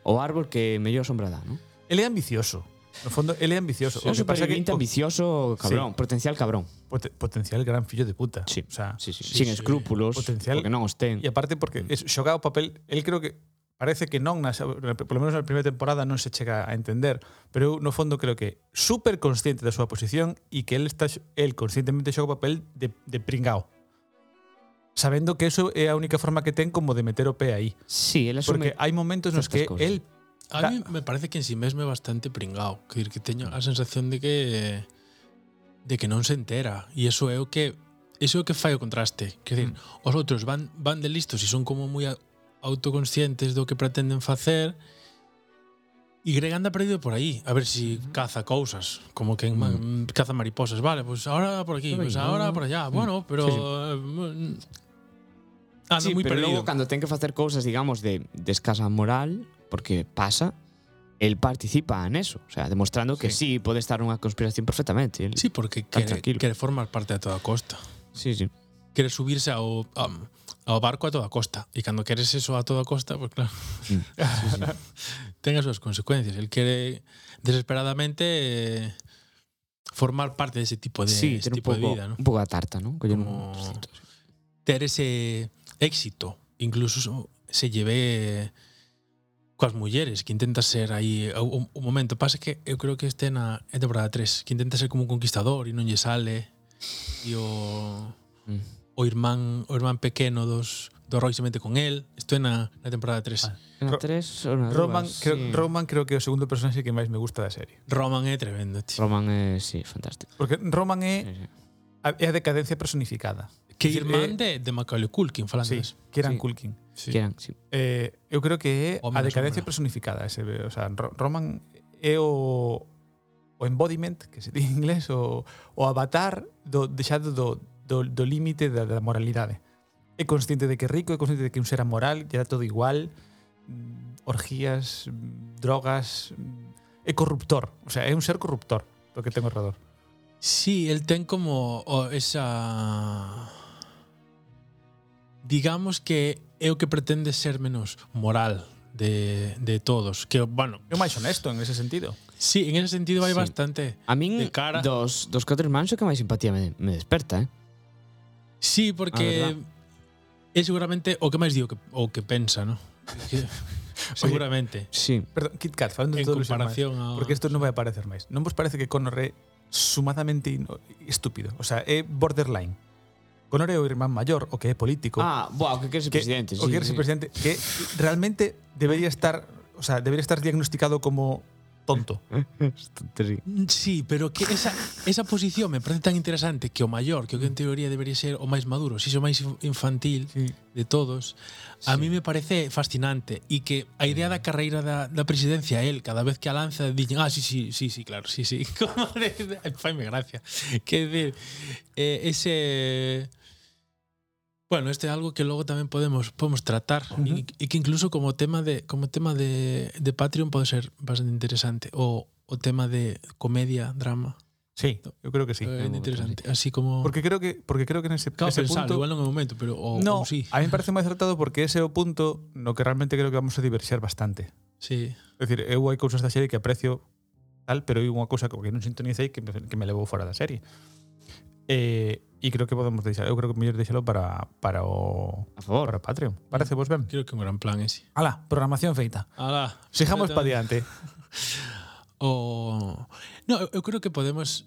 S2: o árbol que mellor sombra dá, ¿no?
S1: Ele é ambicioso. No fondo, ele é ambicioso.
S2: É un superviviente
S1: que...
S2: ambicioso, cabrón, sí. potencial cabrón.
S1: Pot potencial gran fillo de puta.
S2: Sí,
S1: o sea,
S2: sí, sí.
S3: sí
S2: sin
S3: sí,
S2: escrúpulos,
S1: potencial,
S2: porque non os ten.
S1: E aparte porque mm. es, xoga o papel, el creo que parece que non nas, polo menos na primeira temporada non se chega a entender, pero eu no fondo creo que super consciente da súa posición e que el está el conscientemente xoga o papel de, de pringao. Sabendo que eso é a única forma que ten como de meter o pé aí.
S2: Sí, él
S1: Porque
S2: asume
S1: hai momentos nos que el
S3: A mí me parece que en sí mesmo é bastante pringao, que, que teño a sensación de que de que non se entera e iso é o que iso é o que fai o contraste, que decir,
S1: Mm.
S3: os outros van van de listos e son como moi autoconscientes do que pretenden facer e Greg anda perdido por aí a ver se si caza cousas como que mm. mm caza mariposas vale, pois pues ahora por aquí,
S2: pois
S3: pues ahora por allá mm. bueno, pero
S2: sí,
S3: eh, sí. anda
S2: sí,
S3: moi
S2: pero
S3: perdido
S2: logo cando ten que facer cousas, digamos, de, de escasa moral porque pasa el participa neso, o sea, demostrando que sí, sí pode estar nunha conspiración perfectamente. El
S3: sí, porque quere, quere formar parte a toda costa.
S2: Sí, sí.
S3: Quere subirse ao... Um, ao barco a toda costa. E cando queres eso a toda costa, pues claro,
S2: mm,
S3: ten as súas consecuencias. El quere desesperadamente eh, formar parte dese ese tipo de,
S2: sí,
S3: ese tipo poco,
S2: de
S3: vida. ¿no?
S2: Un pouco a tarta, ¿no? Coller
S3: Como
S2: un...
S3: ter ese éxito. Incluso se lleve coas mulleres que intenta ser aí un, un momento pasa que eu creo que este na temporada 3 que intenta ser como un conquistador e non lle sale e o
S2: mm
S3: o irmán o irmán pequeno dos do Roy se mete con él. Isto é na, na temporada 3.
S1: Ah,
S2: na 3 ou na
S1: Roman,
S2: dúas,
S1: creo,
S2: sí.
S1: Roman creo que é o segundo personaxe que máis me gusta da serie.
S3: Roman é tremendo, tío.
S2: Roman é, sí, fantástico.
S1: Porque Roman é,
S2: sí, sí.
S1: A, é a decadencia personificada.
S3: Que
S1: decir,
S3: irmán
S1: é,
S3: de, de Macaulay Culkin, falando
S1: sí, Kieran
S2: sí.
S1: Culkin.
S3: Sí.
S2: Kieran, sí.
S1: Eh, eu creo que é a decadencia
S3: sombra.
S1: personificada. Ese, o sea, Roman é o o embodiment, que se di en inglés, o, o avatar do, deixado do, do, do límite da, da moralidade. É consciente de que é rico, é consciente de que un ser amoral, lle dá todo igual, mm, orgías, mm, drogas, mm, é corruptor, o sea, é un ser corruptor, do que ten o redor.
S3: Sí, el ten como oh, esa digamos que é o que pretende ser menos moral de, de todos, que bueno,
S1: é máis honesto en ese sentido.
S3: Sí, en ese sentido vai
S2: sí.
S3: bastante.
S2: A min
S3: de cara.
S2: dos dos catro irmáns o que máis simpatía me, me desperta, eh.
S3: Sí, porque ah, é seguramente o que máis digo que, o que pensa, ¿no? seguramente.
S2: Oye, sí.
S1: Perdón, Kit Kat, falando de
S3: en
S1: todo
S3: comparación a...
S1: porque isto non vai aparecer máis. Non vos parece que Connor é sumadamente estúpido, o sea, é borderline. Connor é o irmán maior, o que é político.
S2: Ah, boa, o que quer ser presidente.
S1: Que,
S2: sí, o
S1: que quer ser
S2: sí.
S1: presidente, que realmente debería estar, o sea, debería estar diagnosticado como tonto.
S2: sí,
S3: pero que esa, esa posición me parece tan interesante que o maior, que o que en teoría debería ser o máis maduro, si o máis infantil
S1: sí.
S3: de todos, a sí. mí me parece fascinante e que a idea da carreira da, da presidencia el cada vez que a lanza dicen, ah, sí, sí, sí, sí, claro, sí, sí, como de, de, faime gracia. Que de, eh, ese Bueno, este é algo que logo tamén podemos podemos tratar
S1: uh -huh.
S3: e, e que incluso como tema de como tema de, de Patreon pode ser bastante interesante o o tema de comedia, drama.
S1: Sí, eu creo que sí.
S3: É
S2: eh,
S3: interesante, así como
S1: Porque creo que porque creo que nese,
S3: claro,
S1: ese
S3: pensalo,
S1: punto
S3: igual non é o momento, pero o,
S1: no,
S3: sí.
S1: A mí me parece moi acertado porque ese é o punto no que realmente creo que vamos a diverxer bastante.
S3: Sí.
S1: É dicir, eu hai cousas da serie que aprecio tal, pero hai unha cousa que non sintonicei que me, que me levou fora da serie. Eh, E creo que podemos deixar, eu creo que mellor deixalo para para o
S2: a favor.
S1: para Patreon. Parece vos ben?
S3: Creo que un gran plan ese.
S1: Ala, programación feita.
S3: Ala,
S1: sigamos pa diante.
S3: o No, eu creo que podemos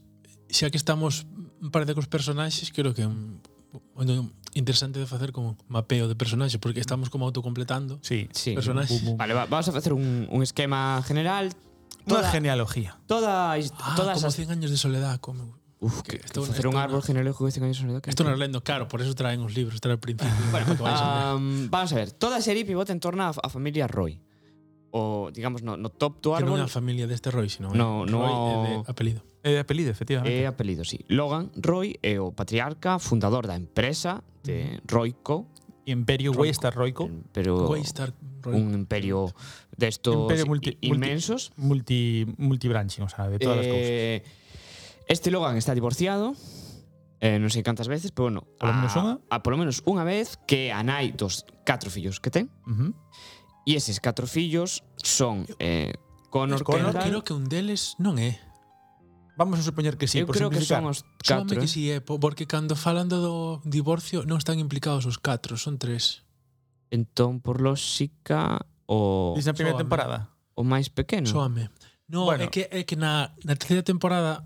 S3: xa que estamos parte cos personaxes, creo que bueno, interesante de facer como mapeo de personaxes porque estamos como autocompletando.
S1: Sí,
S2: sí.
S3: Personaxes.
S1: Bum, bum.
S2: Vale, va, vamos a facer un un esquema general, toda, una
S1: genealogía.
S2: Toda, todas
S3: ah,
S2: todas
S3: como
S2: as
S3: 100 años de soledad, como
S2: Uf,
S3: que,
S2: que
S3: esto,
S2: facer un árbol genealógico este caño sonido que
S3: Esto non lendo, claro, por eso traen os libros, traen principio. bueno,
S2: um, vamos a ver, toda a serie pivota en torno a, a familia Roy. O, digamos, no, no top do árbol...
S3: Que non é a familia deste Roy, sino
S2: no,
S3: eh,
S2: no,
S3: Roy é de apelido.
S1: É de apelido, efectivamente.
S2: É apelido, sí. Logan Roy é o patriarca, fundador da empresa de mm. Royco,
S1: Imperio
S3: Roico,
S1: Waystar Roico.
S2: Pero
S3: Waystar Roico.
S2: un imperio destos
S1: de
S2: estos inmensos.
S1: Multi, multi, multibranching, o sea, de todas eh, as cousas.
S2: Este Logan está divorciado, eh, non sei cantas veces, pero bueno,
S1: polo
S2: a,
S1: menos unha?
S2: a polo menos unha vez que a nai dos catro fillos que ten.
S1: Uh -huh.
S2: E eses catro fillos son eh, Connor,
S1: Connor,
S2: Kendall...
S3: Creo que un deles non é.
S1: Vamos a supoñer que sí,
S2: Eu
S1: por
S2: creo que son os catro.
S3: Que
S2: eh.
S3: sí, é, porque cando falan do divorcio non están implicados os catro, son tres.
S2: Entón, por lógica, o...
S1: Dice na primeira temporada?
S2: O máis pequeno.
S3: Soame. No,
S1: bueno.
S3: é que, é que na, na terceira temporada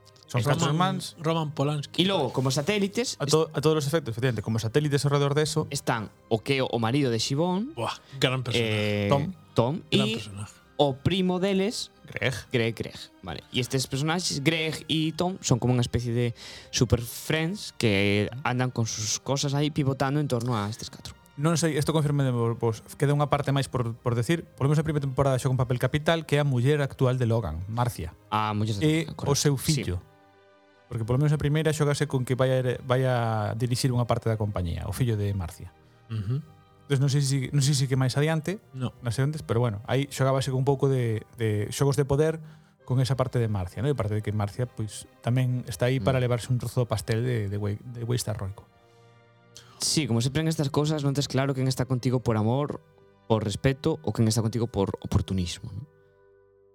S3: Son
S1: Roman, mans.
S3: Roman Polanski.
S2: E logo, como satélites...
S1: A, to, a todos os efectos, efectivamente, como satélites ao redor eso,
S2: Están o que o marido de Xibón...
S3: Buah, gran personaje.
S2: Eh,
S1: Tom.
S2: Tom.
S3: Gran
S2: e
S3: personaje.
S2: o primo deles...
S1: Greg.
S2: Greg, Greg. Vale. E estes personaxes, Greg e Tom, son como unha especie de super friends que andan con sus cosas aí pivotando en torno a estes catro.
S1: Non sei, isto confirme de vos. Queda unha parte máis por, por decir. Volvemos a primeira temporada xo con papel capital que é a muller actual de Logan, Marcia.
S2: Ah, a muller de Logan,
S1: E
S2: correcto.
S1: o seu fillo. Sí Porque polo menos a primeira xogase con que vai a, vai a dirixir unha parte da compañía, o fillo de Marcia.
S3: Uh -huh.
S1: Entón, non sei se, non sei se que máis adiante,
S3: no.
S1: nas segundas, pero bueno, aí xogábase con un pouco de, de xogos de poder con esa parte de Marcia, ¿no? e parte de que Marcia pois, tamén está aí
S2: mm.
S1: para levarse un trozo do pastel de, de, de Waystar Roico.
S2: Sí, como sempre en estas cousas non tes claro quen está contigo por amor, por respeto ou quen está contigo por oportunismo. ¿no?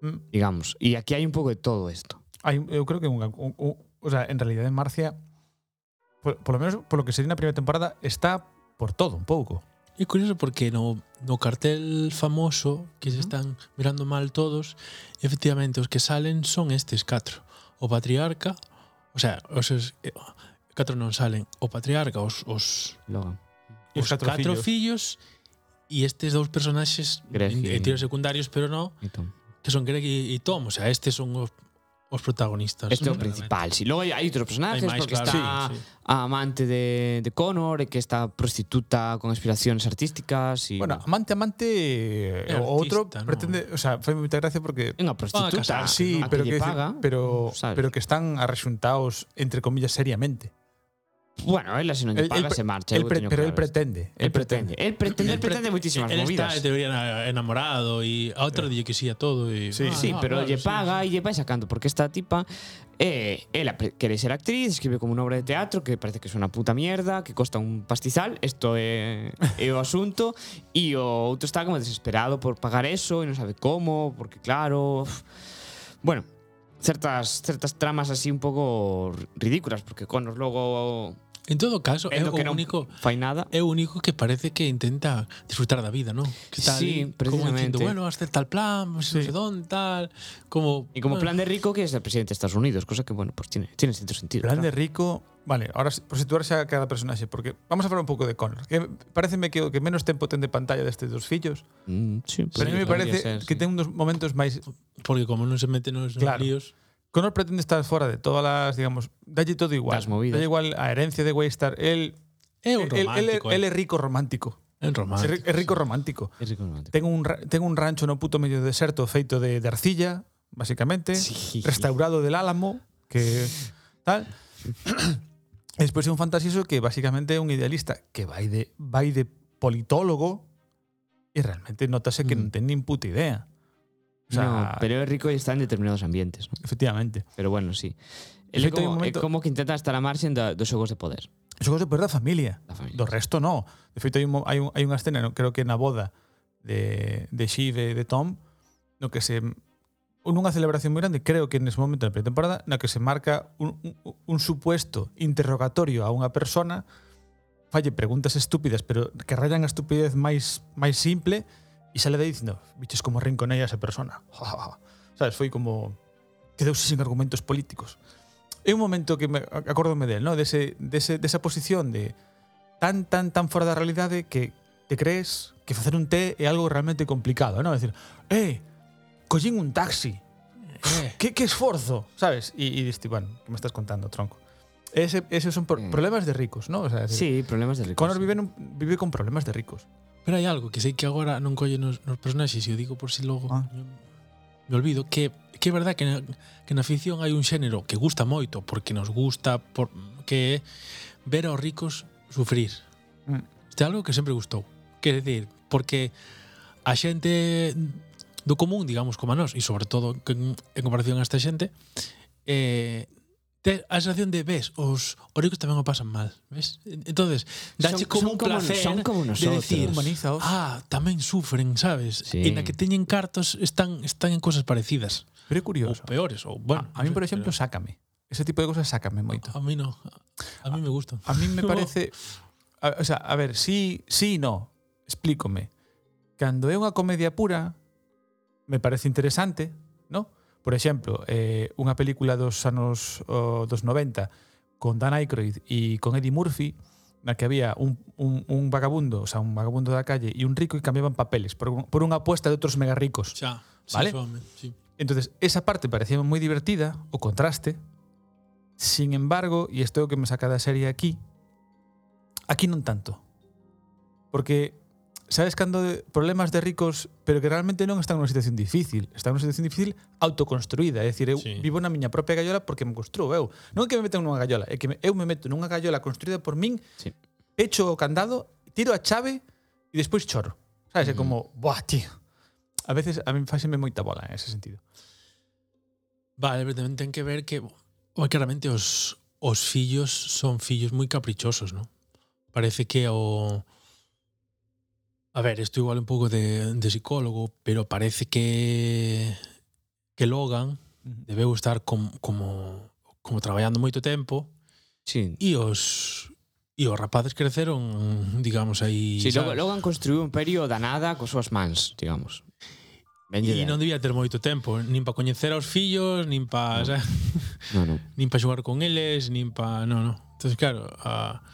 S1: Mm.
S2: Digamos, e aquí hai un pouco de todo isto.
S1: Hai, eu creo que un, un, un, O sea, en realidad en Marcia, por, por lo menos por lo que sería una primera temporada, está por todo un pouco.
S3: É curioso porque no, no cartel famoso que se están mirando mal todos, efectivamente os que salen son estes catro. O patriarca, o sea, os, es, eh, catro non salen, o patriarca, os os
S2: Logan.
S1: Os,
S3: os catro, catro fillos e estes dous personaxes en, en tiros secundarios, pero no, que son Greg e, e Tom, o sea, estes son os os protagonistas.
S2: Este é o principal, si. Logo hai, hai outros personaxes,
S3: hai máis,
S2: porque
S3: claro.
S2: está
S3: sí, sí.
S2: a amante de, de Connor, e que está prostituta con aspiracións artísticas. Y...
S1: Bueno, amante, amante...
S3: É
S1: o outro
S3: no.
S1: pretende... O sea, foi moita gracia porque...
S2: É unha prostituta.
S3: Ah,
S1: sí,
S2: no,
S1: pero,
S2: que, paga,
S1: pero,
S2: sabes.
S1: pero que están arrexuntados, entre comillas, seriamente.
S2: Bueno, se non lle
S1: El-
S2: paga
S1: el-
S2: se marcha.
S1: El pre- pero él pretende,
S2: El pretende. El pretende,
S3: pre-
S2: pretende moitísimas
S3: él
S2: movidas.
S3: está teoría na- enamorado e a outro dille que sí a todo e
S1: Sí.
S2: Sí,
S3: ah,
S2: pero
S3: claro,
S2: lle
S3: sí,
S2: paga e lle vai sacando porque esta tipa eh, pre- quere ser actriz, escribe como unha obra de teatro que parece que é unha puta mierda, que costa un pastizal, isto é, é o asunto e o outro está como desesperado por pagar eso e non sabe como, porque claro, bueno, certas certas tramas así un pouco ridículas porque Connor logo
S3: En todo caso, é o
S2: que
S3: único
S2: fai nada.
S3: É o único que parece que intenta disfrutar da vida, non? Que está
S2: sí,
S3: ali, como dicindo, bueno, hacer tal plan, sí. non sei don, tal, como
S2: E como
S3: bueno.
S2: plan de rico que es el presidente de Estados Unidos, cosa que bueno, pues tiene tiene cierto sentido.
S1: Plan
S2: claro.
S1: de rico Vale, ahora por situarse a cada personaxe porque vamos a falar un pouco de Connor, que pareceme que o que menos tempo ten de pantalla destes dos fillos.
S2: Mm, sí,
S1: pero sí, a mí me parece
S2: ser,
S1: que
S2: sí.
S1: ten un dos momentos máis
S3: porque como non se mete nos
S1: claro.
S3: líos
S1: Connor pretende estar fora de todas las, digamos, dalle todo igual.
S2: Das movidas.
S1: Dalle igual a herencia de Waystar, él
S3: un
S1: él, él,
S3: romántico.
S1: él
S3: eh.
S1: é rico romántico.
S3: Un
S1: É
S3: romántico.
S1: é rico romántico.
S2: Es rico romántico.
S1: Ten un, ra- ten un rancho no puto medio deserto feito de, de arcilla, básicamente,
S2: Sí.
S1: restaurado del Álamo, que tal. E despois é un fantasioso que básicamente é un idealista que vai de vai de politólogo e realmente notase que
S2: Mm.
S1: non ten nin puta idea. O sea,
S2: no, pero es rico y está en determinados ambientes. ¿no?
S1: Efectivamente.
S2: Pero bueno, sí. Ele é como,
S1: momento...
S2: como que intenta instalamarse da, dos xogos de poder.
S1: Xogos de poder da familia.
S2: Da familia.
S1: Do resto, no. De feito, hai, un, hai, un, hai unha escena, no, creo que na boda de, de Shiv e de Tom, no que se nunha celebración moi grande, creo que nese momento da pretemporada, na que se marca un, un, un supuesto interrogatorio a unha persona, falle preguntas estúpidas, pero que rayan a estupidez máis máis simple, E sale le vai dicindo, viches como rinconei a esa persona. Sabes, foi como... quedouse sin argumentos políticos. É un momento que me acordome del, no? Dese, dese, desa posición de tan, tan, tan fora da realidade que te crees que facer un té é algo realmente complicado, no? É dicir, eh, collín un taxi,
S3: Eh.
S1: eh que, que esforzo, sabes? Y, y diste, bueno, ¿qué me estás contando, tronco? Ese, esos son por,
S2: mm.
S1: problemas de ricos, ¿no? O sea, decir,
S2: sí, problemas de ricos.
S1: Connor sí. vive, un, vive con problemas de ricos.
S3: Pero hai algo que sei que agora non colle nos, nos personaxes e o digo por si logo
S1: ah.
S3: me olvido que que é verdad que na, que na ficción hai un xénero que gusta moito porque nos gusta por, que é ver aos ricos sufrir.
S1: Mm.
S3: Este é algo que sempre gustou. Quer decir, porque a xente do común, digamos, como a nós, e sobre todo en, en comparación a esta xente, eh, te a sensación de ves, os orecos tamén o pasan mal, ves? Entonces, dache como un placer
S2: son como nosotros.
S3: de decir,
S1: Humanizaos.
S3: ah, tamén sufren, sabes?
S2: Sí.
S3: En a que teñen cartos están están en cosas parecidas.
S1: Pero é curioso.
S3: Ou peores, ou bueno.
S1: A, a mí, por exemplo, pero... sácame. Ese tipo de cosas sácame moito.
S3: A mí no. A mí me gustan.
S1: A mí me parece a, o sea, a ver, sí, sí, no. Explícome. Cando é unha comedia pura, me parece interesante, Por exemplo, eh, unha película dos anos oh, dos 90 con Dan Aykroyd e con Eddie Murphy na que había un, un, un vagabundo, o sea, un vagabundo da calle e un rico e cambiaban papeles por, un, por unha apuesta de outros mega ricos.
S3: Xa,
S1: ¿vale?
S3: sí, sí.
S1: Entonces, esa parte parecía moi divertida, o contraste. Sin embargo, e isto é o que me saca da serie aquí, aquí non tanto. Porque sabes cando de problemas de ricos, pero que realmente non están nunha situación difícil, están nunha situación difícil autoconstruída, é dicir, eu
S3: sí.
S1: vivo na miña propia gallola porque me construo eu. Non é que me metan nunha gallola, é que eu me meto nunha gallola construída por min,
S2: sí.
S1: pecho o candado, tiro a chave e despois chorro. Sabes,
S2: mm.
S1: é como, buah, tío. A veces a mí fáceme moita bola en ese sentido.
S3: Vale, pero tamén ten que ver que, bueno, claramente os os fillos son fillos moi caprichosos, non? Parece que o A ver, esto igual un poco de, de psicólogo, pero parece que, que Logan debeu estar com, como, como traballando moito tempo
S2: sí.
S3: e os e os rapaces creceron, digamos, aí...
S2: Sí,
S3: sabes?
S2: Logan construiu un imperio da nada cos súas mans, digamos.
S3: E non debía ter moito tempo, nin para coñecer aos fillos, nin para...
S2: No. no, no.
S3: nin para xogar con eles, nin para... Non, no. Entón, claro, a,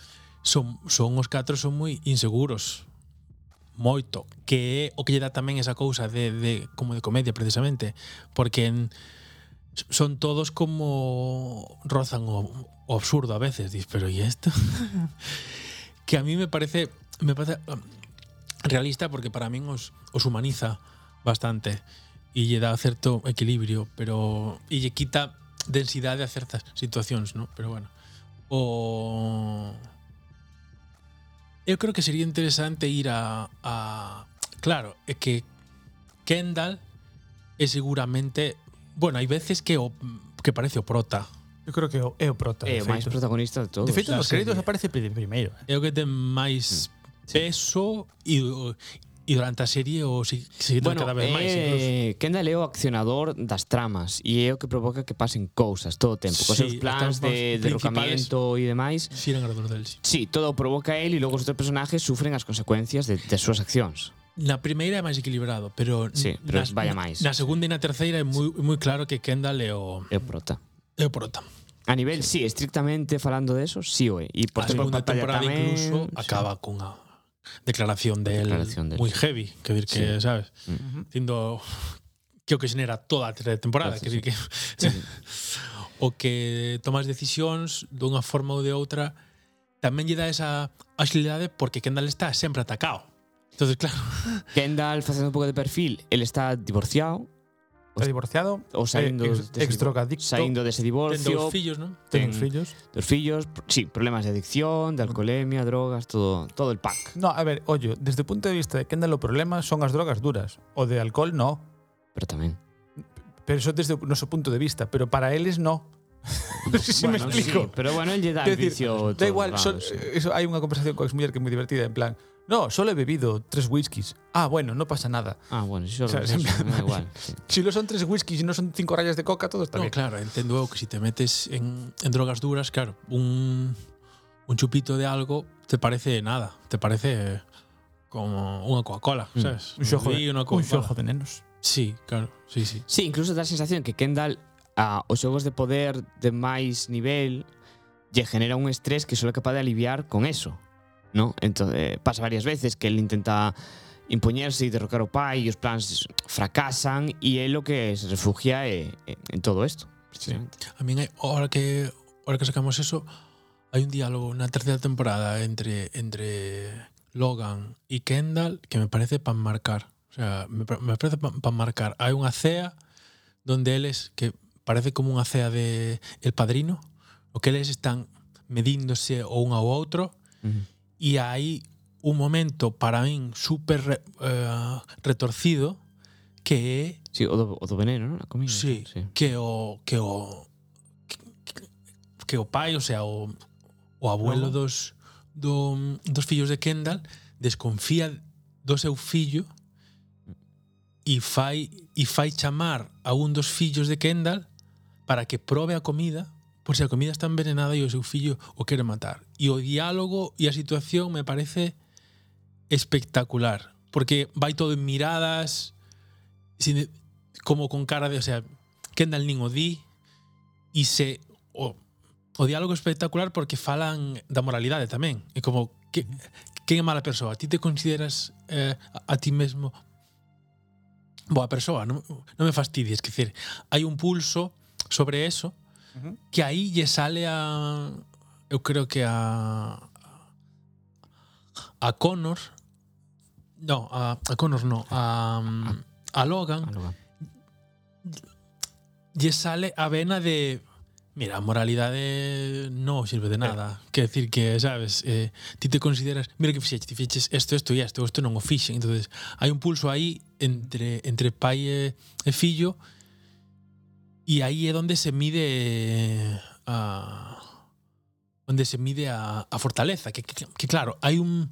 S3: son, son os catro son moi inseguros moito, que é o que lle dá tamén esa cousa de, de como de comedia precisamente, porque en, son todos como rozan o, o absurdo a veces, dis, pero e isto? que a mí me parece me parece um, realista porque para min os, os humaniza bastante e lle dá certo equilibrio, pero e lle quita densidade a certas situacións, ¿no? Pero bueno, o eu creo que sería interesante ir a, a claro, é que Kendall é seguramente, bueno, hai veces que o que parece o prota.
S1: Eu creo que é o prota.
S2: É
S1: eh,
S2: o máis protagonista de todos.
S1: De feito, nos créditos aparece primeiro.
S3: É eh. o que ten máis mm. peso e E durante a serie o si, si
S2: bueno,
S3: cada vez máis
S2: eh, incluso. Kendall é o accionador das tramas e é o que provoca que pasen cousas todo o tempo,
S3: sí,
S2: seus plans de derrocamento e demais.
S3: Xiran alrededor del, sí.
S2: sí, todo o provoca el e logo os outros personaxes sufren as consecuencias de, de súas accións.
S3: Na primeira é máis equilibrado, pero,
S2: sí, pero
S3: na,
S2: vaya máis.
S3: na segunda e na terceira é moi, moi claro que Kendall é o...
S2: É o prota.
S3: É o prota.
S2: A nivel, sí, estrictamente falando de eso, sí o é. E por
S3: a segunda temporada
S2: tamén,
S3: incluso
S2: sí.
S3: acaba cunha declaración de
S2: declaración él, del
S3: muy heavy, que decir que,
S2: sí.
S3: sabes,
S2: mm -hmm.
S3: dicindo que o que xenera toda a temporada,
S2: claro,
S3: que dir sí. que sí. o que tomas decisións dunha forma ou de outra tamén lle dá esa axilidade porque Kendall está sempre atacado. Entonces, claro.
S2: Kendall facendo un pouco de perfil, el está divorciado,
S1: Está divorciado,
S2: ou saindo
S1: eh, ex,
S2: dese
S1: ex drogadicto,
S2: saindo dese
S3: ten
S2: divorcio,
S3: dous fillos, non?
S1: ten fillos.
S2: dos fillos, sí, problemas de adicción, de alcoholemia, drogas, todo, todo el pack.
S1: No, a ver, ollo, desde o punto de vista de Kendall o problema son as drogas duras. O de alcohol no,
S2: Pero tamén.
S1: pero eso desde o noso punto de vista, pero para eles no. Sei se me
S2: Bueno,
S1: explico.
S2: Sí, pero bueno, él lle dá el vicio
S1: Da igual, sol-
S2: sí.
S1: eso, hai unha conversación coa exmuller que é moi divertida, en plan, No, solo he bebido tres whiskies. Ah, bueno, no pasa nada.
S2: Ah, bueno, si solo
S1: o sea,
S2: eso, me da igual. Sí.
S1: Si lo son tres whiskies y no son cinco rayas de coca, todo está
S3: no,
S1: bien.
S3: claro, entendo eu que si te metes en, en drogas duras, claro, un, un chupito de algo te parece nada, te parece como unha Coca-Cola,
S2: mm.
S3: sabes?
S1: Un xojo, de,
S3: una
S1: Coca
S3: un
S1: xojo de nenos.
S3: Sí, claro, sí, sí.
S2: Sí, incluso dá a sensación que Kendall a, os xogos de poder de máis nivel lle genera un estrés que só é capaz de aliviar con eso. ¿no? Entonces, eh, pasa varias veces que él intenta impoñerse e derrocar o pai e os plans fracasan e é lo que se refugia é, é, en todo isto. Sí.
S3: A min, ahora que, ahora que sacamos eso, hai un diálogo na terceira temporada entre entre Logan e Kendall que me parece pan marcar. O sea, me, me parece pan, pan marcar. Hai unha cea donde eles que parece como unha cea de El Padrino, o que eles están medíndose o un ao outro
S2: uh -huh
S3: e hai un momento para min super uh, eh, retorcido que é
S2: Sí, o do, o do veneno, non? A comida.
S3: Sí,
S2: sí,
S3: que o que o que, que o pai, o sea, o, o abuelo
S1: Logo.
S3: dos do, dos fillos de Kendall desconfía do seu fillo e fai e fai chamar a un dos fillos de Kendall para que probe a comida por se a comida está envenenada e o seu fillo o quere matar y o diálogo e a situación me parece espectacular, porque vai todo en miradas, sin, como con cara de, o sea, Kendall nin o di, e se o, o diálogo espectacular porque falan da moralidade tamén, e como que, quen é mala persoa? Ti te consideras eh, a, a ti mesmo boa persoa, non, non me fastidies, que decir, hai un pulso sobre eso
S1: uh -huh.
S3: que aí lle sale a eu creo que a a Connor no, a, a Connor no, a, mm, a Logan,
S2: a Logan.
S3: lle sale a vena de Mira, a moralidade non sirve de nada. Eh. que Quer decir que, sabes, eh, ti te consideras, mira que fixeches, ti fixeches isto, isto e isto, isto non o fixen. entonces hai un pulso aí entre entre pai e, e fillo e aí é onde se mide a onde se mide a, a fortaleza, que, que, que claro, hai un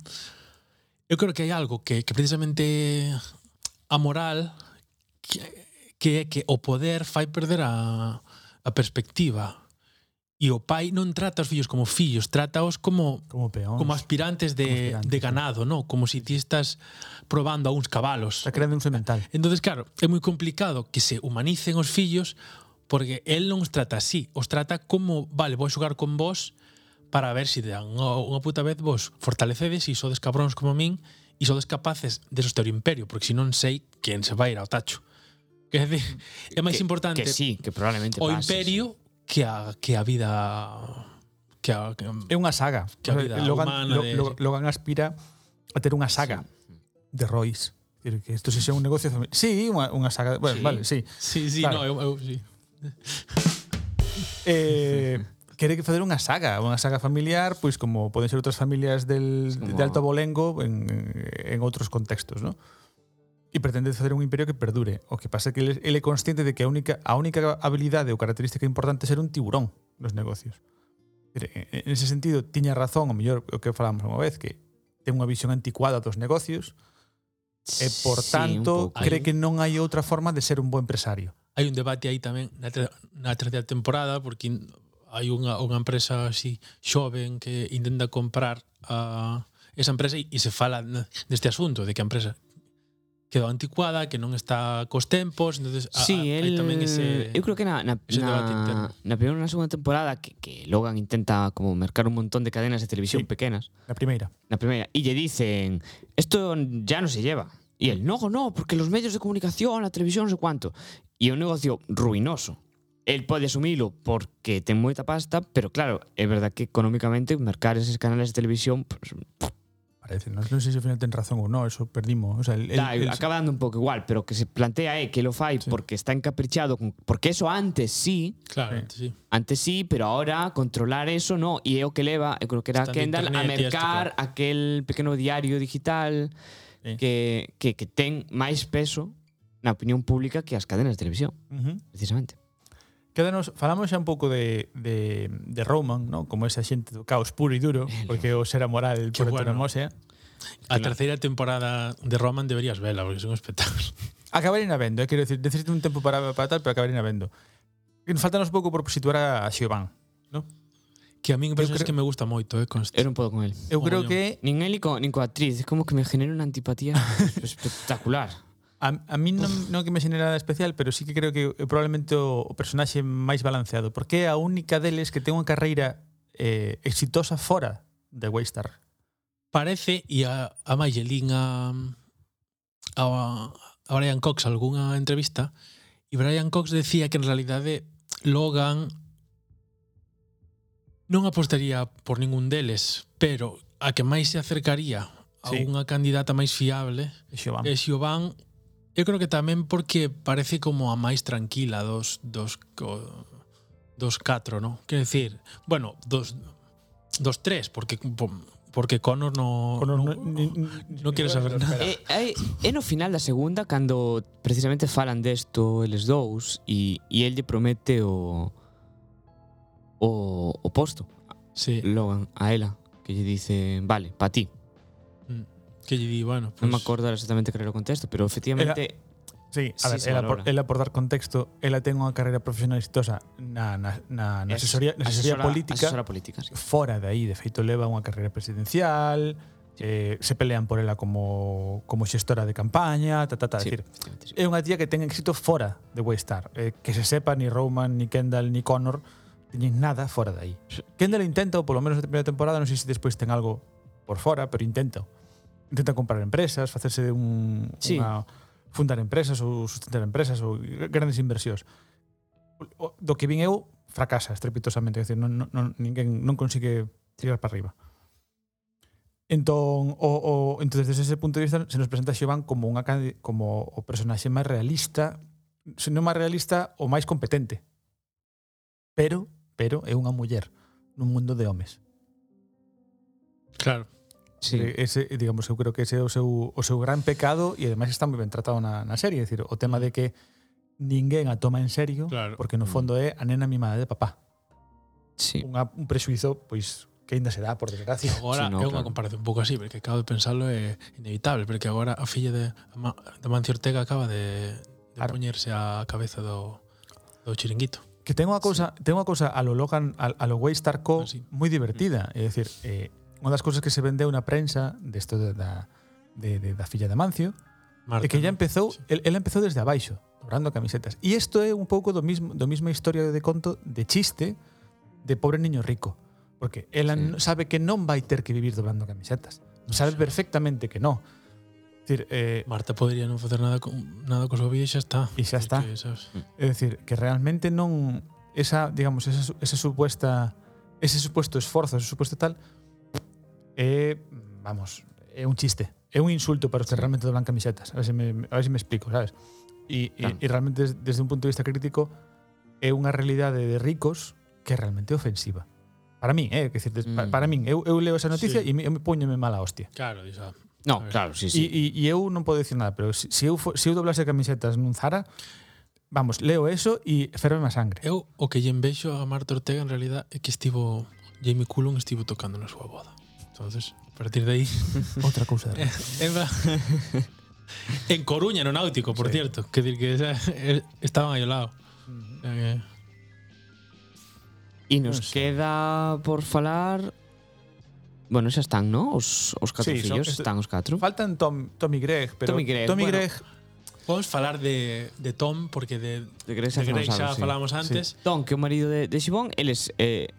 S3: eu creo que hai algo que, que precisamente a moral que, que é que o poder fai perder a, a perspectiva e o pai non trata os fillos como fillos, trataos como
S1: como, peóns,
S3: como aspirantes de,
S1: como aspirantes,
S3: de ganado, sí. no? como si ti estás probando a uns cabalos.
S1: Está creando un semental.
S3: Entonces, claro, é moi complicado que se humanicen os fillos porque el non os trata así, os trata como, vale, vou xogar con vos, para ver se si de unha puta vez vos fortalecedes e sodes cabróns como min e sodes capaces de soster o imperio, porque se non sei quen se vai ir ao tacho. Que é máis
S2: que,
S3: importante
S2: que sí, que probablemente
S3: o
S2: pase,
S3: imperio sí. que a que a vida que, a, que
S1: é unha saga.
S3: Que a vida
S1: Logan,
S3: humana
S1: lo,
S3: de...
S1: Logan aspira a ter unha saga sí. de Royce. Quer que isto se xa un negocio familiar. Sí, unha, unha saga, bueno,
S2: sí.
S1: vale, sí.
S3: Sí, sí,
S1: claro.
S3: no, eu, eu sí.
S1: eh quere que facer unha saga, unha saga familiar, pois como poden ser outras familias del,
S2: como...
S1: de Alto Abolengo en, en outros contextos, ¿no? e pretende facer un imperio que perdure. O que pasa é que ele, ele é consciente de que a única, a única habilidade ou característica importante é ser un tiburón nos negocios. En ese sentido, tiña razón, o mellor o que falamos unha vez, que ten unha visión anticuada dos negocios e, por
S2: sí,
S1: tanto, cree que non hai outra forma de ser un bo empresario.
S3: Hai un debate aí tamén na, ter na terceira temporada, porque hai unha, unha empresa así xoven que intenta comprar a esa empresa e, e se fala deste asunto, de que a empresa quedou anticuada, que non está cos tempos, entonces
S2: sí,
S3: a, a,
S2: el,
S3: tamén ese
S2: Eu creo que na na na, na primeira na segunda temporada que, que Logan intenta como mercar un montón de cadenas de televisión
S1: sí,
S2: pequenas.
S1: Na primeira.
S2: Na primeira e lle dicen, "Esto ya no se lleva." E el, "No, no, porque los medios de comunicación, la televisión, no sé cuánto." E é un negocio ruinoso el pode asumilo porque ten moita pasta, pero claro, é verdad que económicamente mercar eses canales de televisión pues,
S1: parece, non, non sei se ao final ten razón ou non, eso perdimos, o sea, el,
S2: da,
S1: el,
S2: acaba dando un pouco igual, pero que se plantea é que lo fai
S1: sí.
S2: porque está encaprichado con, porque eso antes sí.
S3: Claro,
S1: eh, antes
S3: sí.
S2: Antes sí, pero ahora controlar eso no, e é o que leva, eu creo que era Kendall a
S3: mercar este,
S2: claro. aquel pequeno diario digital
S1: eh.
S2: que, que, que ten máis peso na opinión pública que as cadenas de televisión,
S1: uh -huh.
S2: precisamente.
S1: Quédanos, falamos xa un pouco de, de, de Roman, ¿no? como esa xente do caos puro e duro, porque o será moral por
S3: bueno.
S1: autonomose.
S3: A terceira temporada de Roman deberías vela, porque son espectáculos.
S1: Acabarina vendo, eh? quero decir, necesito un tempo para, para tal, pero acabarina vendo. Faltanos pouco por situar a Xiobán, ¿no?
S3: Que a mí
S1: me
S3: parece
S1: creo...
S3: que me gusta moito, eh, conste.
S2: Eu non podo con el.
S1: Eu creo
S3: yo.
S1: que...
S2: Nin el nin coa actriz, é como que me genera unha antipatía espectacular.
S1: A, a mí non, non que me xenera nada especial, pero sí que creo que é probablemente o, o personaxe máis balanceado, porque é a única deles que ten unha carreira eh, exitosa fora de Waystar.
S3: Parece, e a, a Mayelín a, a, a Brian Cox algunha entrevista, e Brian Cox decía que en realidade Logan non apostaría por ningún deles, pero a que máis se acercaría a
S1: sí.
S3: unha candidata máis fiable
S1: é Xoban.
S3: é Xoban Eu creo que tamén porque parece como a máis tranquila dos dos dos catro, ¿no? Quer decir, bueno, dos dos tres, porque porque Connor no
S1: Conor
S3: no,
S1: no, no,
S3: no quere saber nada.
S2: Eh, eh, en no final da segunda cando precisamente falan desto eles dous e e el lle promete o o o posto.
S3: Sí.
S2: Logan a ela que lle dice, "Vale, pa ti."
S3: que lle di, bueno, pues...
S2: non me acordo exactamente que era o contexto, pero efectivamente.
S1: Sí, a
S2: sí,
S1: ver, ela por, ela por dar contexto, ela ten unha carreira profesional exitosa na, na, na, na asesoría, na asesoría
S2: asesora,
S1: política,
S2: asesora política sí.
S1: fora de aí, de feito leva unha carreira presidencial, sí. eh, se pelean por ela como, como xestora de campaña, ta, ta, ta,
S2: sí,
S1: decir,
S2: sí.
S1: é unha tía que ten éxito fora de Waystar, eh, que se sepa ni Roman, ni Kendall, ni Connor, teñen nada fora de aí. Kendall intenta, ou polo menos na primeira temporada, non sei se despois ten algo por fora, pero intenta intenta comprar empresas, facerse un,
S2: sí.
S1: unha, fundar empresas ou sustentar empresas ou grandes inversións. O, do que vin eu fracasa estrepitosamente, é dicir, non, non, ninguén non consigue tirar para arriba. Entón, o, o, entón, desde ese punto de vista, se nos presenta Xovan como, unha, como o personaxe máis realista, se non máis realista, o máis competente. Pero, pero é unha muller nun mundo de homes.
S3: Claro.
S2: Sí.
S1: Eh, ese, digamos, eu creo que ese é o seu, o seu gran pecado e ademais está moi ben tratado na, na serie, decir, o tema de que ninguén a toma en serio,
S3: claro.
S1: porque no fondo é a nena mimada de papá.
S2: Sí.
S1: Unha, un prexuizo, pois, que ainda se dá, por desgracia.
S3: Agora
S2: sí, no,
S3: é unha
S2: claro.
S3: comparación un pouco así, porque acabo de pensarlo é inevitable, porque agora a filla de, de Mancio Ortega acaba de, de
S1: claro.
S3: poñerse a cabeza do, do chiringuito.
S1: Que ten unha cousa, sí. ten unha cousa a lo Logan, a, a lo Waystar Co,
S3: ah, sí.
S1: moi divertida, mm. é dicir, eh, unha das cousas que se vendeu na prensa desto de, da, de, de, da filla de Mancio
S3: Marta,
S1: é que ella empezou,
S3: sí.
S1: ela empezou desde abaixo, dobrando camisetas. E isto é un pouco do mismo do mesma historia de conto de chiste de pobre niño rico, porque ela
S2: sí.
S1: sabe que non vai ter que vivir dobrando camisetas. Sabe sí. perfectamente que non. Decir, eh,
S3: Marta podría non facer nada con, nada co seu e xa está.
S1: E xa está.
S3: É,
S1: é dicir, que realmente non esa, digamos, esa, esa supuesta ese supuesto esforzo, ese supuesto tal, é, vamos, é un chiste. É un insulto para os que realmente doblan camisetas. A ver se me, a ver se me explico, sabes? E,
S2: claro.
S1: e, e realmente desde, desde un punto de vista crítico é unha realidade de ricos que é realmente ofensiva. Para min, eh, que decir,
S2: mm.
S1: para min, eu, eu leo esa noticia
S3: sí.
S1: e me, eu me mala hostia.
S3: Claro, disa. Ah,
S2: no, claro, sí, sí.
S1: E, e eu non podo dicir nada, pero se si, si eu se si eu doblase camisetas nun Zara, vamos, leo eso e ferveme a sangre.
S3: Eu o que lle envexo a Marta Ortega en realidad é que estivo Jamie Cullum estivo tocando na súa boda entonces a partir de aí
S1: outra cousa de
S3: eh, en, en Coruña no Náutico por
S1: sí.
S3: cierto que dir que esa, eh, estaban aí ao lado uh -huh.
S2: E nos
S1: no sé.
S2: queda por falar Bueno, xa están, ¿no? Os, os catro
S1: sí,
S2: fillos, están os catro.
S1: Faltan Tom, Tom y Greg, pero
S2: Tom y
S1: Greg, Tom y
S2: bueno,
S1: Greg
S3: Podemos falar de, de Tom, porque de,
S2: de Greg xa, de
S3: Greg
S2: xa,
S3: xa,
S2: xa sí.
S3: falamos antes. Sí.
S2: Tom, que é o marido de, de Xibón, eles eh,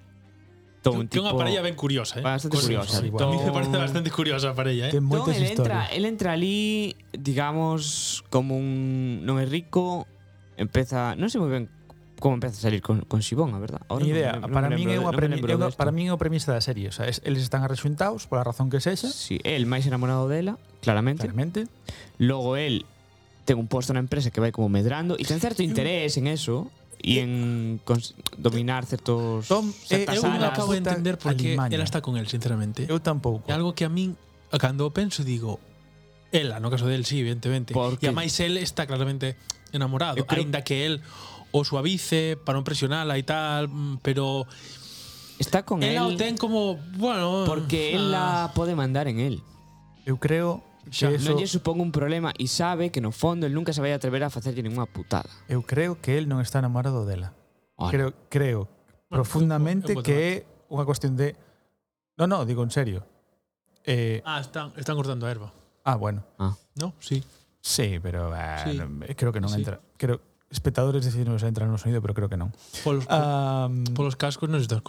S2: Entón,
S3: tipo, que unha parella ben curiosa, eh?
S2: Bastante curiosa.
S3: Sí,
S1: entón,
S3: a mí me parece bastante curiosa a parella, eh?
S1: Ten moitas
S2: entón,
S1: historias.
S2: Entra, el entra ali, digamos, como un non é rico, empeza, non sei moi ben como empeza a salir con, con Xibón, a verdad? Ahora
S1: Ni idea,
S2: no,
S1: para min é unha premi, para min é o premisa da serie, o sea, es, eles están arrexuntados pola razón que sexa.
S2: Si, sí, el máis enamorado dela, claramente.
S1: Claramente.
S2: Logo el ten un posto na empresa que vai como medrando e ten certo interés en eso e en dominar certos
S1: Tom,
S2: certas
S3: eh, eu
S1: eh,
S2: non
S3: acabo de entender porque
S1: Alimaña.
S3: ela está con él, sinceramente.
S1: Eu tampouco.
S3: É algo que a min cando penso digo ela, no caso del sí, evidentemente.
S2: Porque...
S3: E a máis el está claramente enamorado,
S1: creo...
S3: aínda que el o suavice para non presionala e tal, mm, pero
S2: está con
S3: ela
S2: él.
S3: Ela ten como, bueno,
S2: porque
S3: ah.
S2: la pode mandar en él.
S1: Eu creo
S3: Xa,
S1: eso...
S2: non lle supón un problema e sabe que no fondo el nunca se vai atrever a facerlle ninguna putada.
S1: Eu creo que él non está enamorado dela.
S2: Ah, Ola.
S1: Creo, creo
S3: bueno,
S1: profundamente
S3: eu, eu
S1: que é unha cuestión de... No, no, digo en serio. Eh...
S3: Ah, están, están cortando a erva.
S1: Ah, bueno. Ah.
S3: No, sí.
S1: Sí, pero ah,
S3: sí.
S1: creo que non
S3: sí.
S1: entra. Creo, espectadores decidimos entrar no sonido, pero creo que non.
S3: Polos,
S1: um,
S3: polos cascos non se das,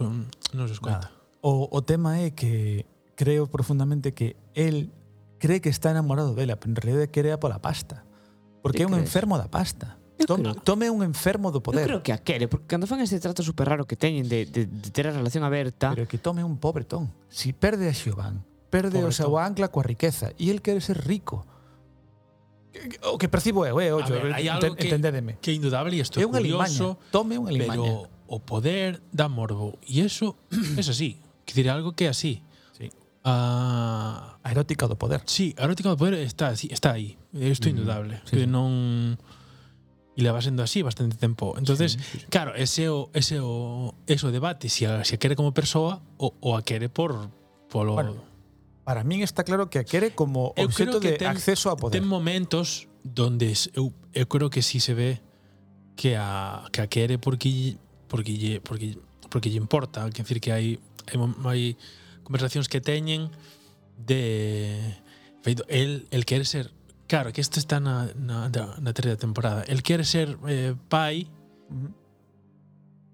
S3: non se os cuenta.
S1: Nada. O, o tema é que creo profundamente que él cree que está enamorado dela, pero en realidad quere a pola pasta. Porque é un
S2: crees?
S1: enfermo da pasta.
S2: Eu
S1: Tome,
S2: creo-
S1: tome un enfermo do
S2: Eu
S1: poder.
S2: creo que a quere, porque cando fan este trato super raro que teñen de, de, de ter a relación aberta,
S1: Pero que tome un pobretón. Si perde a Xiobán, perde o seu ancla coa riqueza e el quere ser rico. Que- que- O que percibo eu, eh, ocho, ollo,
S3: ver, hai algo que, que é indudable e isto
S1: é
S3: É
S1: unha
S3: curioso,
S1: tome unha limaña.
S3: pero o poder da morbo. E eso es así. Que diré algo que é así a,
S1: a erótica do poder.
S3: Sí, a erótica do poder está, está aí. Isto é
S2: mm,
S3: indudable.
S1: Sí,
S3: que
S1: sí.
S3: non e leva sendo así bastante tempo. Entonces,
S1: sí, sí, sí.
S3: claro, ese o ese o eso debate si a, si a quere como persoa o, o a quere por polo
S1: bueno, Para min está claro que a quere como
S3: eu objeto
S1: de
S3: ten,
S1: acceso a poder.
S3: Ten momentos donde eu, eu creo que sí se ve que a que a quere porque porque lle porque porque lle importa, quer decir que hai hai, hai conversacións que teñen de feito, el, el quere ser claro, que isto está na, na, na terceira temporada el quere ser eh, pai
S1: e -huh.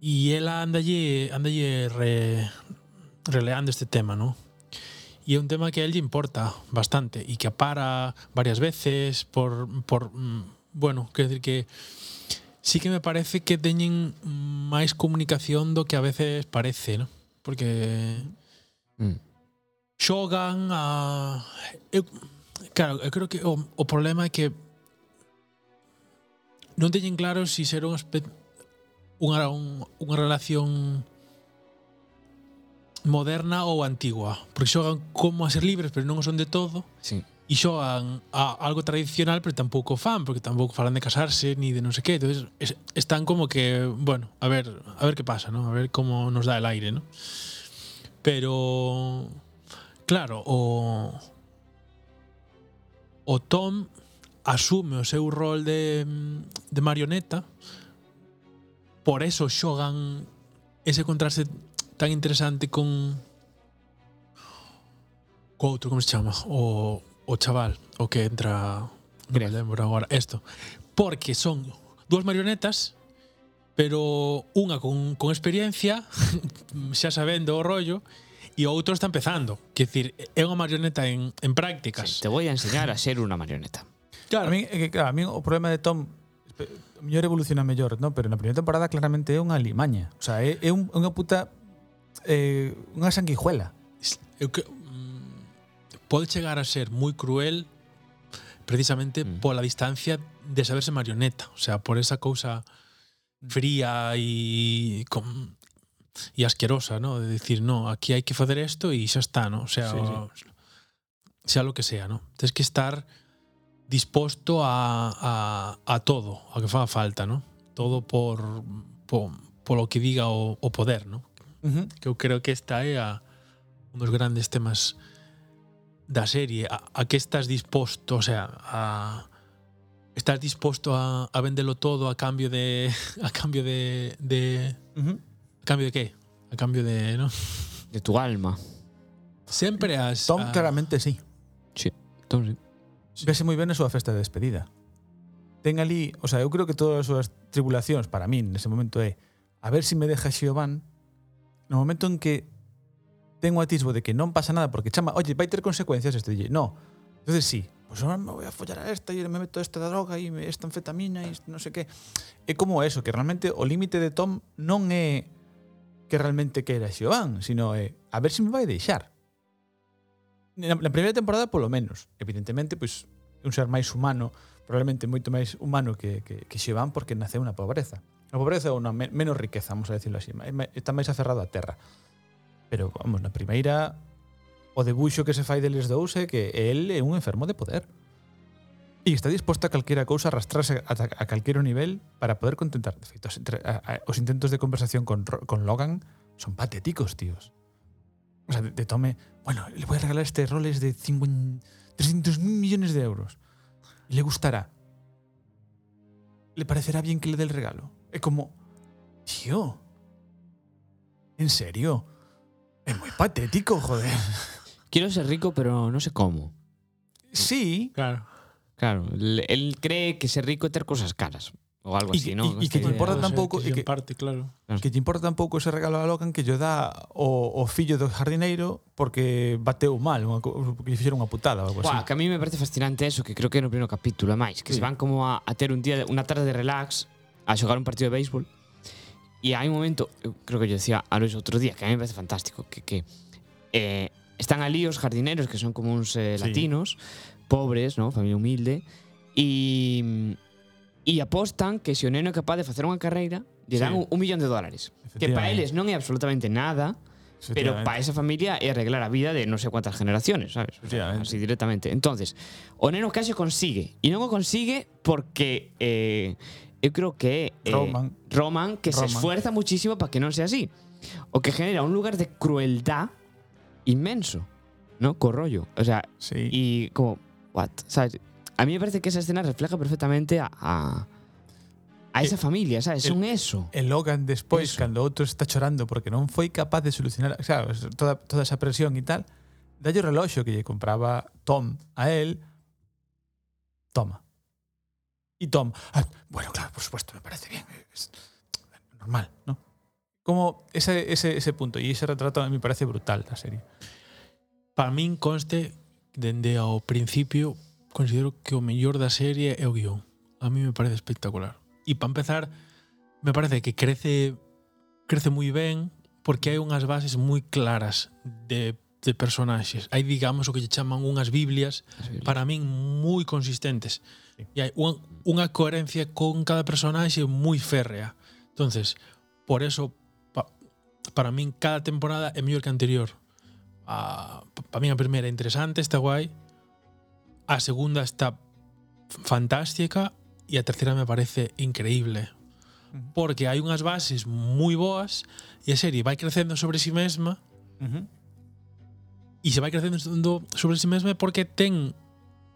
S3: e ela andalle andalle re, releando este tema, no E é un tema que a él lle importa bastante e que apara varias veces por, por mm, bueno, quer decir que sí que me parece que teñen máis comunicación do que a veces parece, ¿no? Porque
S2: Mm.
S3: Xogan a... Ah, eu, eh, claro, eu creo que o, o problema é que non teñen claro se si ser un unha, un, unha relación moderna ou antigua, porque xogan como a ser libres, pero non son de todo.
S2: Sí.
S3: E xogan a algo tradicional, pero tampouco fan, porque tampouco falan de casarse ni de non sei que. Entonces, es, están como que, bueno, a ver, a ver que pasa, ¿no? A ver como nos dá el aire, ¿no? Pero, claro, o, o Tom asume o seu rol de, de marioneta, por eso xogan ese contraste tan interesante con co outro, como se chama? O, o chaval, o que entra... Greg. Non me lembro agora. Esto. Porque son dúas marionetas pero unha con, con experiencia, xa sabendo o rollo, e o outro está empezando. Quer decir, é unha marioneta en, en prácticas.
S2: Sí, te vou a enseñar a ser unha marioneta.
S1: Claro, a mí, claro, a mí o problema de Tom mellor evoluciona mellor, no? pero na primeira temporada claramente é unha limaña. O sea, é, é un, unha puta eh, unha sanguijuela.
S3: Eu que, mm, pode chegar a ser moi cruel precisamente
S2: mm.
S3: pola distancia de saberse marioneta, o sea, por esa cousa fría e con e asquerosa, ¿no? De decir, no, aquí hai que facer isto e xa está, ¿no? O sea,
S1: sí, o, sí.
S3: sea lo que sea, ¿no? Tens que estar disposto a, a, a todo, a que faga falta, ¿no? Todo por, por polo que diga o, o poder, ¿no?
S1: Uh -huh.
S3: Que eu creo que esta é eh, a un dos grandes temas da serie, a, a que estás disposto, o sea, a estás disposto a, a vendelo todo a cambio de a cambio de, de
S1: uh -huh.
S3: a cambio de qué? A cambio de, ¿no?
S2: De tu alma.
S3: Sempre as
S1: Tom
S3: a...
S1: claramente sí.
S2: Sí, Tom sí. sí.
S1: Vese moi ben a súa festa de despedida. Ten ali, o sea, eu creo que todas as súas tribulacións para min nese momento é a ver se si me deja Xiobán no momento en que ten o atisbo de que non pasa nada porque chama, oye, vai ter consecuencias este dille, No. Entonces sí, pues ahora me voy a follar a esta y me meto esta droga e esta anfetamina e non sei que. É como eso, que realmente o límite de Tom non é que realmente quera Xiobán, sino é a ver se me vai deixar. Na, na primeira temporada, polo menos. Evidentemente, pois, un ser máis humano, probablemente moito máis humano que, que, que Xiobán porque naceu na pobreza. A pobreza ou na me menos riqueza, vamos a decirlo así. Está máis aferrado á terra. Pero, vamos, na primeira o debuxo que se fai deles dous é que el é un enfermo de poder. E está disposto a calquera cousa arrastrarse a, a calquero nivel para poder contentar. De feito, os, a, a, os intentos de conversación con, con Logan son patéticos, tíos. O sea, de, de tome, bueno, le voy a regalar este roles de 50, 300 mil millones de euros. Le gustará. Le parecerá bien que le dé el regalo. Es como, tío, ¿en serio? Es muy patético, joder
S2: quiero ser rico, pero no sé cómo.
S1: Sí.
S3: Claro.
S2: Claro, él cree que ser rico é ter cosas caras. O algo
S1: y,
S2: así, ¿no?
S1: Y, y
S2: que
S1: te importa tampouco
S3: que,
S1: que,
S3: parte, claro.
S1: que te importa tampouco ese regalo a Logan que lle dá o, o fillo do jardineiro porque bateu mal, unha, porque lle fixeron unha putada algo
S2: Buah,
S1: así.
S2: que a mí me parece fascinante eso, que creo que no primeiro capítulo, máis, que
S1: sí.
S2: se van como a, a ter un día, unha tarde de relax, a xogar un partido de béisbol, e hai un momento, creo que yo decía a Luis outro día, que a mí me parece fantástico, que, que eh, están ali os jardineros, que son como uns eh,
S1: Sí.
S2: latinos, pobres, ¿no? familia humilde, e e apostan que se o neno é capaz de facer unha carreira, lle dan
S1: Sí.
S2: un, un millón de dólares. Que para eles non é absolutamente nada, pero para esa familia é arreglar a vida de non sei cuántas generaciones, sabes? O sea, así directamente. Entonces, o neno case consigue. E non o consigue porque eh, eu creo que é eh,
S1: Roman.
S2: Roman que se
S1: Roman.
S2: esfuerza muchísimo para que non sea así. O que genera un lugar de crueldad inmenso, ¿no? Co rollo. O sea,
S1: Sí.
S2: y como, what? ¿Sabes? A mí me parece que esa escena refleja perfectamente a, a, a esa familia, ¿sabes?
S1: el-
S2: Son eso.
S1: E Logan despois,
S2: Eso.
S1: cando o outro está chorando porque non foi capaz de solucionar sabes, toda, toda esa presión e tal, dalle o reloxo que lle compraba Tom a él, toma. E Tom, ah, bueno, claro, por supuesto, me parece bien, es normal, ¿no? Como ese, ese, ese punto e ese retrato me parece brutal da serie.
S3: Para min conste dende ao principio considero que o mellor da serie é o guión. A mí me parece espectacular. E para empezar, me parece que crece crece moi ben porque hai unhas bases moi claras de de personaxes. Hai, digamos, o que lle chaman unhas biblias, para min moi consistentes.
S1: Sí.
S3: E hai unha coherencia con cada personaxe moi férrea. Entonces, por eso para min cada temporada é mellor que a anterior. A, para min a primeira é interesante, está guai. A segunda está fantástica e a terceira me parece increíble. Porque hai unhas bases moi boas e a serie vai crecendo sobre si sí mesma
S1: uh -huh.
S3: e se vai crecendo sobre si sí mesma porque ten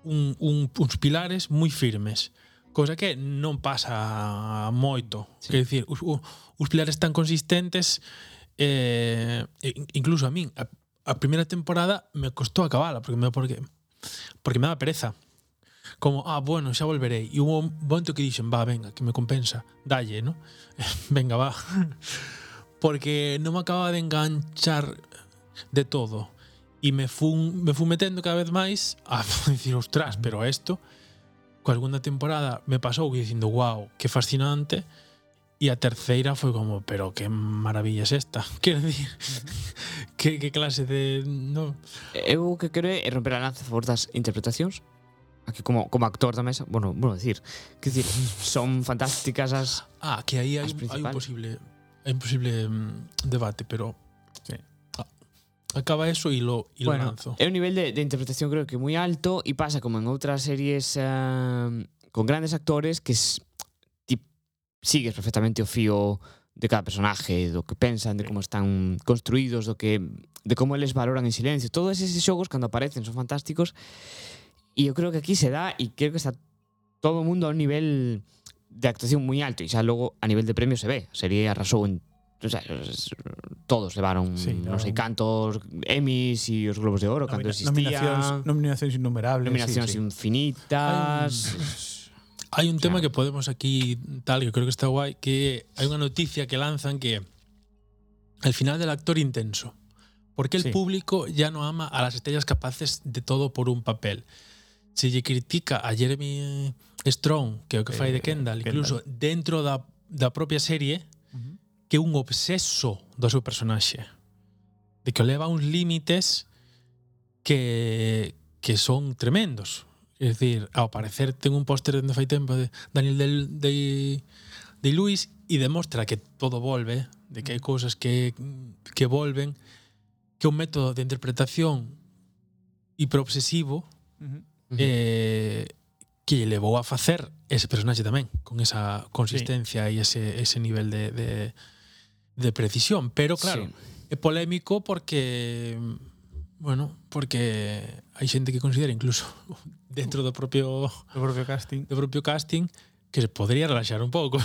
S3: un, un, uns pilares moi firmes. Cosa que non pasa moito.
S2: Sí.
S3: Quer dicir, os, os pilares tan consistentes Eh, incluso a min, a, a primeira temporada me costou acabala, porque me, porque, porque me daba pereza. Como, ah, bueno, xa volverei. E hubo un momento que dixen, va, venga, que me compensa, dalle, ¿no? venga, va. porque non me acababa de enganchar de todo. E me fun, me fun metendo cada vez máis a dicir, ostras, pero esto coa segunda temporada me pasou que dicindo, wow, que fascinante, E a terceira foi como, pero que maravilla é esta? Quero dicir, que, que clase de... No.
S2: Eu o que quero é romper a lanza a favor das interpretacións, aquí como, como actor da mesa, bueno, bueno, decir, que decir, son fantásticas as
S3: Ah, que aí hai, hai un posible hai un posible debate, pero
S1: sí.
S3: Ah, acaba eso e lo, y
S2: bueno, lo
S3: lanzo.
S2: É un nivel de, de interpretación creo que moi alto e pasa como en outras series uh, con grandes actores que es, sigues perfectamente o fío de cada personaje, do que pensan, de como están construídos, do que de como eles valoran en silencio. Todos eses xogos cando aparecen son fantásticos e eu creo que aquí se dá e creo que está todo o mundo a un nivel de actuación moi alto e xa logo a nivel de premio se ve. Sería arrasou en o sea, todos levaron
S1: sí, no,
S2: non sei cantos Emmys e os Globos de Oro cando existía.
S1: Nominacións, nominacións innumerables.
S2: Nominacións
S1: sí, sí.
S2: infinitas.
S3: Ay, Hai un tema
S2: claro.
S3: que podemos aquí tal, que creo que está guai, que hai unha noticia que lanzan que al final del actor intenso. Porque el
S1: sí.
S3: público ya no ama a las estrellas capaces de todo por un papel. Se lle critica a Jeremy Strong, que é o que fai de
S1: eh,
S3: Kendall, incluso Kendall. dentro da, da propia serie,
S1: uh -huh.
S3: que é un obseso do seu personaxe. De que leva uns límites que, que son tremendos. É dicir, ao parecer ten un póster dende fai tempo de Daniel del, de, de Luis e demostra que todo volve, de que hai cousas que, que volven, que un método de interpretación hiperobsesivo
S1: uh -huh.
S3: eh, que levou a facer ese personaxe tamén, con esa consistencia sí. e ese, ese nivel de, de, de precisión. Pero claro,
S2: sí.
S3: é polémico porque... Bueno, porque hai xente que considera incluso dentro do propio
S1: do propio casting,
S3: do propio casting que se podría relaxar un pouco.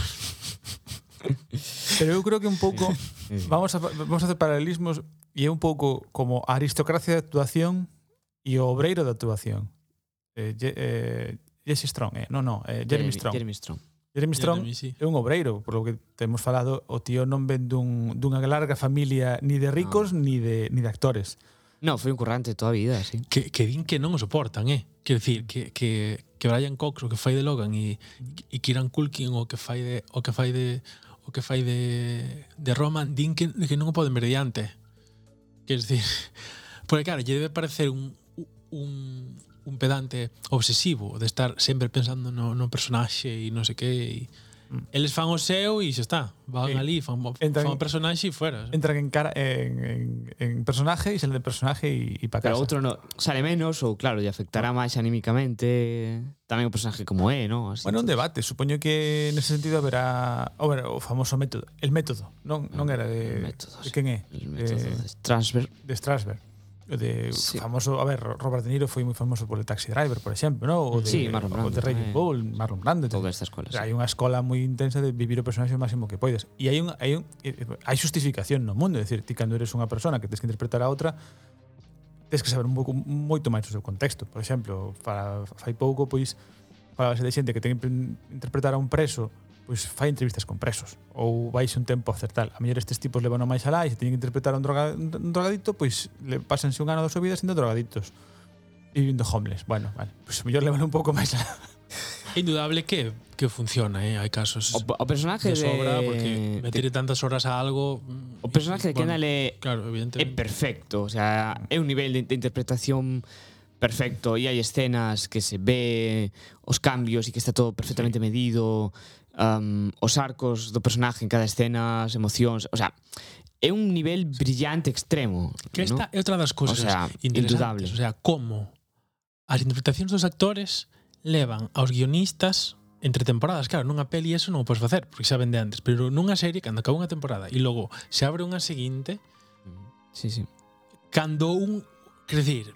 S1: Pero eu creo que un pouco
S2: sí, sí.
S1: vamos a vamos a hacer paralelismos e é un pouco como a aristocracia de actuación e o obreiro de actuación. Eh, eh Jesse Strong, eh, no, no, eh, Jeremy Strong.
S2: Jeremy Strong.
S1: Jeremy Strong
S3: Jeremy, sí.
S1: é un obreiro, por lo que temos falado, o tío non ven dun, dunha larga familia ni de ricos no. ni de ni de actores.
S2: No, foi un currante toda a vida, sí.
S3: Que, que din que non o soportan, eh? Quer dicir, que, que, que Brian Cox o que fai de Logan e, e Kieran Culkin o que fai de o que fai de o que fai de, de Roman din que, que non o poden ver diante. Quer dicir, porque claro, lle debe parecer un, un, un pedante obsesivo de estar sempre pensando no, no personaxe e non sei que e, Eles fan o seu e xa está. Van
S1: sí.
S3: ali, fan,
S1: entran,
S3: fan o personaxe e fuera.
S1: Entran en, cara, en, en, en personaje e salen de personaje e pa casa.
S2: Pero outro no, sale menos ou claro, lle afectará máis anímicamente tamén o personaje como é, no? Así
S1: bueno, un debate. Supoño que nese sentido haberá o, ver, o famoso método. El método. Non, non era de...
S2: El método,
S1: de quen é?
S2: El método
S1: de,
S2: de Strasberg.
S1: De Strasberg de
S2: sí.
S1: famoso, a ver, Robert De Niro foi moi famoso por el Taxi Driver, por exemplo, ¿no? o de,
S2: sí, Marlon Brando,
S1: o
S2: de
S1: Raging Bull, Marlon Brando.
S2: Toda esta escola. Sí.
S1: Hai unha escola moi intensa de vivir o personaxe o máximo que poides. E hai un, hai un, hai justificación no mundo, é dicir, ti cando eres unha persona que tens que interpretar a outra, tens que saber un pouco moito máis o seu contexto. Por exemplo, para fai pouco pois falábase de xente que ten que interpretar a un preso pois fai entrevistas con presos ou vais un tempo a hacer tal. A mellor estes tipos levan máis alá e se teñen que interpretar a un, droga, un drogadito, pois le pasanse un ano da súa vida sendo drogaditos e vivindo homeless. Bueno, vale. Pois a mellor levan un pouco máis alá.
S3: É indudable que que funciona, eh? hai casos.
S2: O, o personaje
S3: de sobra
S2: de...
S3: porque meter de... tantas horas a algo mm,
S2: O personaje de
S3: bueno,
S2: Kendall é
S3: claro,
S2: é perfecto, o sea, é un nivel de, de interpretación perfecto e hai escenas que se ve os cambios e que está todo perfectamente sí. medido um, os arcos do personaje en cada escena, as emocións, o sea, é un nivel brillante extremo.
S3: Que esta ¿no? é outra das cousas
S2: o sea,
S3: indudables. O sea, como as interpretacións dos actores levan aos guionistas entre temporadas, claro, nunha peli eso non o podes facer, porque saben de antes, pero nunha serie cando acaba unha temporada e logo se abre unha seguinte,
S2: sí, sí.
S3: Cando un, quer dizer,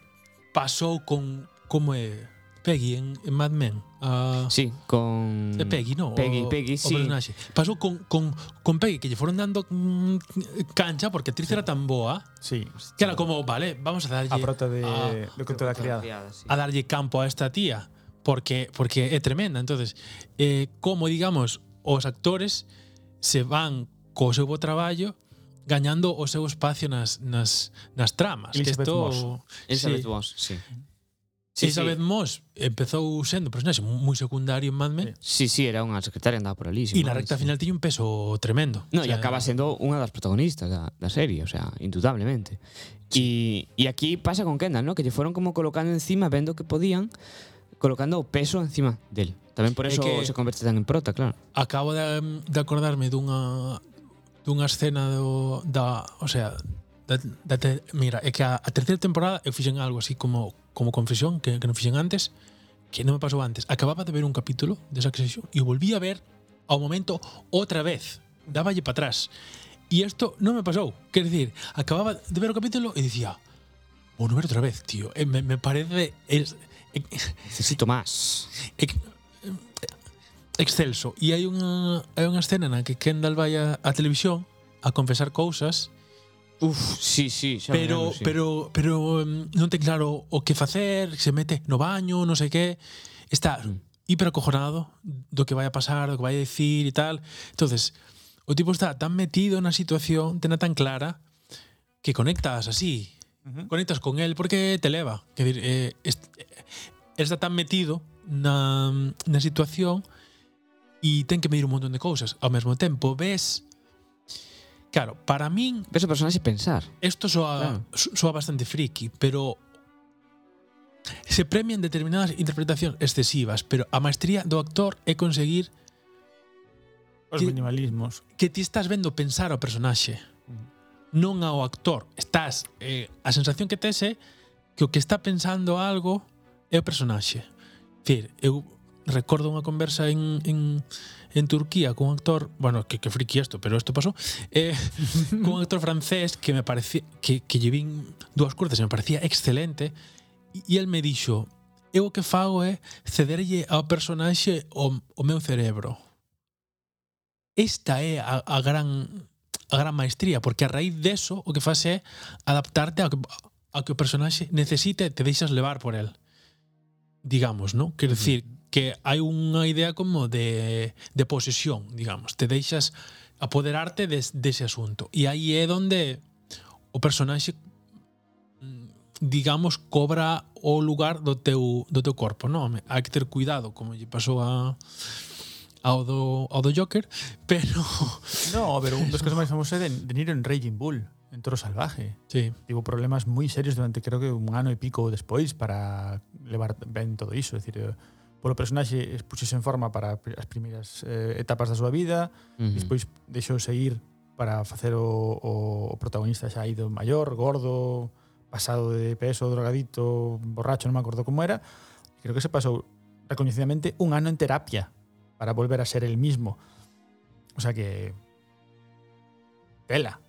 S3: pasou con como é Peggy en, en Mad Men. Uh,
S2: sí, con.
S3: Eh, Peggy, ¿no?
S2: Peggy,
S3: o,
S2: Peggy,
S3: o
S2: sí.
S3: Personaxe. Pasou con, con, con Peggy, que lle foron dando mm, cancha porque a actriz sí. era tan boa.
S1: Sí.
S3: Que era como, vale, vamos a darlle.
S1: A prota de,
S3: a,
S1: do conto da criada.
S2: criada sí.
S3: A darlle campo a esta tía. Porque, porque é tremenda. entonces eh, como, digamos, os actores se van co seu bo traballo gañando o seu espacio nas, nas, nas tramas.
S1: Elizabeth
S3: que esto,
S1: Moss.
S2: Elizabeth
S3: sí,
S2: Moss, sí.
S3: Sí, Elizabeth sí. Moss empezou sendo personaxe moi secundario en Mad Men.
S2: Sí, sí, era unha secretaria andaba por ali.
S3: E na recta final tiña un peso tremendo.
S2: No,
S3: o sea, e
S2: acaba sendo unha das protagonistas da, da serie, o sea, indudablemente. E, e aquí pasa con Kendall, ¿no? que lle foron como colocando encima, vendo que podían, colocando o peso encima del. Tamén por eso se converte tan en prota, claro.
S3: Acabo de, de acordarme dunha dunha escena do, da, o sea, da, da te, mira, é que a, a terceira temporada eu fixen algo así como como confesión que, que non fixen antes, que non me pasou antes. Acababa de ver un capítulo de Succession e o volví a ver ao momento outra vez. Dáballe para atrás. E isto non me pasou. Quer dicir, acababa de ver o capítulo e dicía, vou no ver outra vez, tío. E me, me parece... Es, e,
S2: Necesito máis.
S3: Excelso. E hai unha, hai unha escena na que Kendall vai a, a televisión a confesar cousas
S2: Uf, sí, sí, xa
S3: pero,
S2: lembro, sí.
S3: pero pero um, non ten claro o que facer, se mete no baño, non sei mm. que, está hiperacojonado do que vai a pasar, do que vai a decir e tal. Entonces, o tipo está tan metido na situación, tena tan clara que conectas así,
S1: uh -huh.
S3: conectas con él porque te leva, que dir, eh, está tan metido na na situación e ten que medir un montón de cousas. Ao mesmo tempo, ves Claro, para min...
S2: Ves o personaxe pensar.
S3: Isto soa,
S2: claro.
S3: soa bastante friki, pero se premian determinadas interpretacións excesivas, pero a maestría do actor é conseguir
S1: os
S3: que,
S1: minimalismos.
S3: Que ti estás vendo pensar ao personaxe, non ao actor. Estás eh, a sensación que tes é que o que está pensando algo é o personaxe. Dicir, eu recordo unha conversa en, en en Turquía con un actor, bueno, que, que friki isto, pero isto pasou, eh, con un actor francés que me parecía que, que lle vin dúas curtas e me parecía excelente e el me dixo eu o que fago é cederlle ao personaxe o, o meu cerebro. Esta é a, a gran a gran maestría, porque a raíz deso o que faz é adaptarte ao que, ao que o personaxe necesite e te deixas levar por el. Digamos, non? Quer decir, mm -hmm que hai unha idea como de, de posesión, digamos, te deixas apoderarte des, dese asunto. E aí é onde o personaxe mm, digamos cobra o lugar do teu do teu corpo, non? Hai que ter cuidado como lle pasou a ao do, ao do Joker, pero...
S1: No, pero un dos casos máis famosos é de, de Niro en Raging Bull, en Toro Salvaje.
S3: Sí.
S1: Tivo problemas moi serios durante creo que un ano e pico despois para levar ben todo iso. É dicir, polo personaxe puxese en forma para as primeiras eh, etapas da súa vida,
S2: uh -huh.
S1: despois deixou seguir para facer o, o protagonista xa ido maior, gordo, pasado de peso, drogadito, borracho, non me acordo como era. Creo que se pasou recoñecidamente un ano en terapia para volver a ser el mismo. O sea que tela.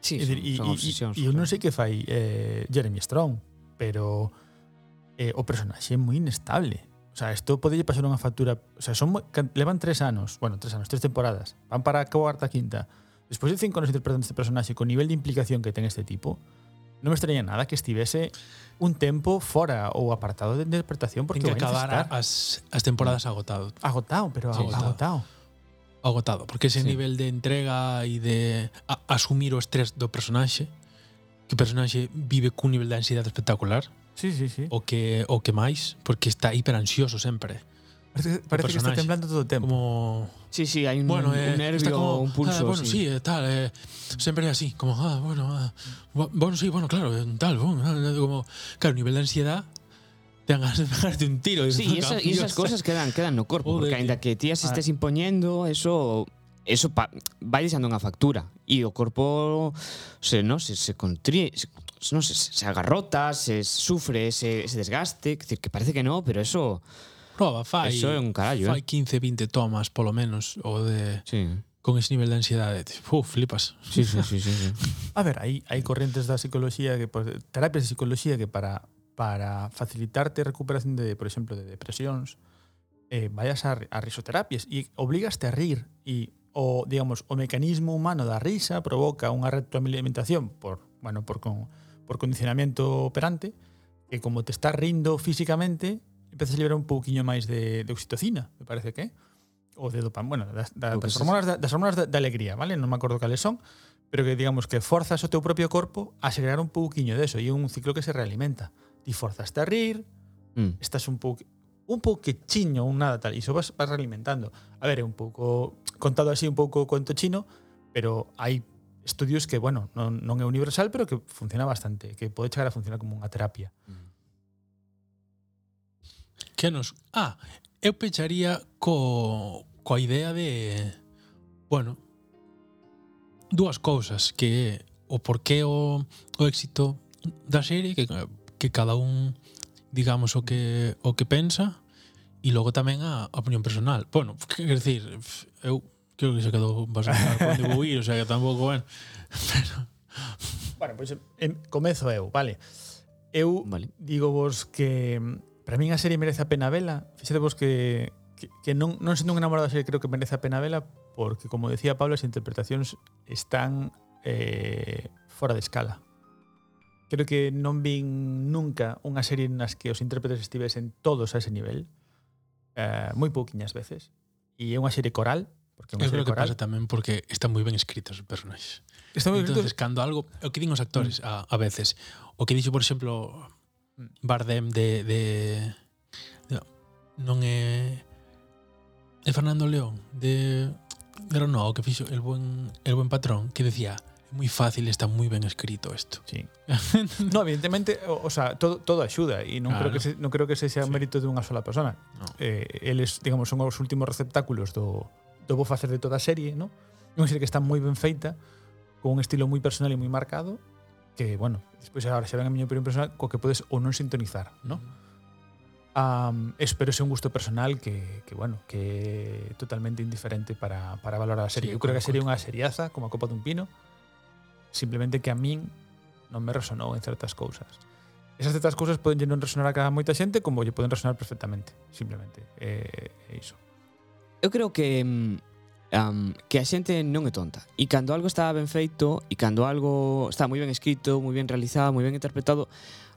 S2: Sí,
S1: son, e,
S2: son obsesións.
S1: E eu non sei que fai eh, Jeremy Strong, pero eh, o personaxe é moi inestable. O sea, isto podelle pasar unha factura... O sea, son, levan tres anos, bueno, tres anos, tres temporadas. Van para a cuarta, quinta. Despois de cinco anos interpretando este personaxe con nivel de implicación que ten este tipo, non me extraña nada que estivese un tempo fora ou apartado de interpretación porque
S3: Ten que acabar as, as temporadas mm. agotado.
S1: Agotado, pero
S3: sí,
S1: agotado.
S3: agotado.
S1: Agotado,
S3: porque ese
S2: sí.
S3: nivel de entrega e de a, asumir o estrés do personaxe, que o personaxe vive cun nivel de ansiedade espectacular,
S1: Sí, sí, sí.
S3: O que, o que máis, porque está hiper ansioso sempre.
S1: Parece, parece que está temblando todo o tempo.
S3: Como...
S2: Sí, sí, hai un,
S3: bueno, eh, un
S2: nervio,
S3: como,
S2: un pulso.
S3: Ah, bueno,
S2: sí,
S3: sí eh, tal, eh, sempre así, como, ah, bueno, ah, bueno, sí, bueno, claro, eh, tal, bueno, como, claro, nivel de ansiedad te han ganas de pegarte un tiro.
S2: Sí, y, ah, esa, y esas cosas quedan, quedan no corpo,
S3: Joder.
S2: porque ainda que
S1: tías
S2: estés impoñendo, eso eso pa, vai deixando unha factura e o corpo se, no, se, se, contrie, se no sé, se agarrota, se sufre ese, ese desgaste, decir, que parece que no, pero eso
S3: Proba, fai,
S2: eso é un carallo,
S3: fai ¿eh? 15, 20 tomas polo menos o de
S2: sí.
S3: con ese nivel de ansiedade, uf, flipas.
S2: Sí, sí, sí, sí, sí.
S1: A ver, hai hai correntes da psicología que pues, terapias de psicología que para para facilitarte a recuperación de, por exemplo, de depresións, eh, vayas a, a risoterapias e obligaste a rir e o digamos o mecanismo humano da risa provoca unha retroalimentación por, bueno, por con por condicionamento operante, que como te estás rindo físicamente, empezas a liberar un pouquiño máis de, de oxitocina, me parece que ou de dopamina, bueno, das, das,
S2: das
S1: hormonas, das hormonas da, da alegría, vale? Non me acordo cales son, pero que digamos que forzas o teu propio corpo a segregar un pouquiño deso e é un ciclo que se realimenta. Ti forzaste a rir,
S2: mm.
S1: estás un pouco un pouquichiño, un nada tal, e iso vas, vas realimentando. A ver, é un pouco contado así un pouco conto chino, pero hai estudios que, bueno, non, non é universal, pero que funciona bastante, que pode chegar a funcionar como unha terapia. Mm.
S3: Que nos... Ah, eu pecharía co, coa idea de, bueno, dúas cousas que o porqué o, o éxito da serie que, que cada un digamos o que o que pensa e logo tamén a, a opinión personal. Bueno, quer decir, eu creo que se quedou bastante onde vou ir, o sea que tampouco ben. Pero...
S1: Bueno, pois pues, em, comezo eu, vale. Eu
S2: vale.
S1: digo vos que mm, para min a serie merece a pena vela. Fixete vos que, que, que non, non sendo un enamorado da serie creo que merece a pena vela porque, como decía Pablo, as interpretacións están eh, fora de escala. Creo que non vin nunca unha serie nas que os intérpretes estivesen todos a ese nivel. Eh, moi pouquiñas veces. E é unha serie coral, Porque
S3: eu creo que
S1: coral.
S3: pasa tamén porque están moi ben escritos os personaxes.
S1: Está moi
S3: Entonces,
S1: escrito.
S3: cando algo, o que din os actores mm. a, a veces, o que dixo, por exemplo, Bardem de, de, de non é é Fernando León de de Renault que fixo el buen el buen patrón que decía moi fácil, está moi ben escrito isto.
S1: Sí. no, evidentemente, o, o sea, todo todo axuda e non
S3: claro.
S1: creo que se, non creo que ese sea
S3: sí.
S1: mérito de unha sola persona.
S3: No.
S1: Eh, eles, digamos, son os últimos receptáculos do do vou facer de toda a serie, non? É unha serie que está moi ben feita, con un estilo moi personal e moi marcado, que, bueno, despois agora xa ven a miña opinión personal, co que podes ou non sintonizar, ¿no? Um, espero ser un gusto personal que, que bueno, que é totalmente indiferente para, para valorar a serie.
S3: Sí,
S1: eu creo que a serie é unha seriaza, como a copa dun pino, simplemente que a min non me resonou en certas cousas. Esas certas cousas poden non resonar a cada moita xente como lle poden resonar perfectamente, simplemente. Eh, é, é iso
S2: eu creo que um, que a xente non é tonta e cando algo está ben feito e cando algo está moi ben escrito, moi ben realizado, moi ben interpretado,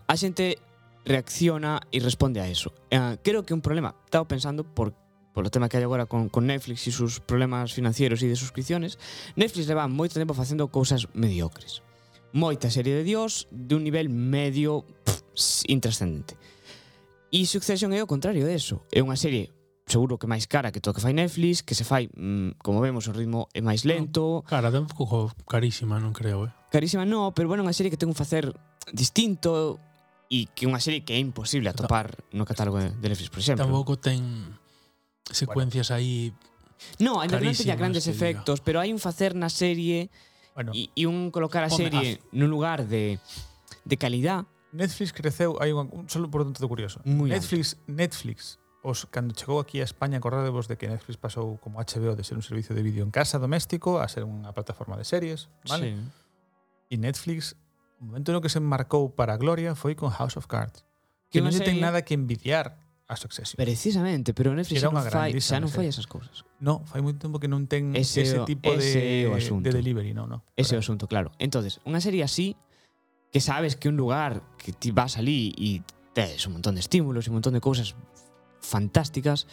S2: a xente reacciona e responde a eso. Uh, creo que un problema, estaba pensando por polo tema que hai agora con, con Netflix e sus problemas financieros e de suscripciones, Netflix leva moito tempo facendo cousas mediocres. Moita serie de dios de un nivel medio pff, intrascendente. E Succession é o contrario de eso. É unha serie seguro que máis cara que todo que fai Netflix, que se fai, mm, como vemos, o ritmo é máis lento.
S3: Cara, tampouco carísima, non creo, eh.
S2: Carísima non, pero bueno, unha serie que ten un facer distinto e que unha serie que é imposible atopar no catálogo de Netflix, por exemplo.
S3: Tampouco ten secuencias aí
S2: No, ainda non teña grandes
S3: que
S2: efectos, pero hai un facer na serie
S1: bueno,
S2: e, e un colocar a serie nun lugar de, de calidad.
S1: Netflix creceu, hai un, un solo por tanto curioso.
S2: Muy
S1: Netflix, alto. Netflix os cando chegou aquí a España, acordadevos de que Netflix pasou como HBO de ser un servicio de vídeo en casa doméstico a ser unha plataforma de series, vale?
S2: Sí.
S1: E Netflix, o momento no que se marcou para a gloria foi con House of Cards, que,
S2: que
S1: non sei... ten nada que envidiar a Succession.
S2: Precisamente, pero Netflix
S1: Era
S2: xa non fai, xa non fai esas cousas.
S1: No, fai moito tempo que non ten
S2: ese,
S1: ese tipo
S2: ese
S1: de,
S2: asunto.
S1: de delivery, no, no.
S2: Ese é o asunto, claro. Entonces, unha serie así que sabes que un lugar que ti vas ali e tes un montón de estímulos e un montón de cousas fantásticas,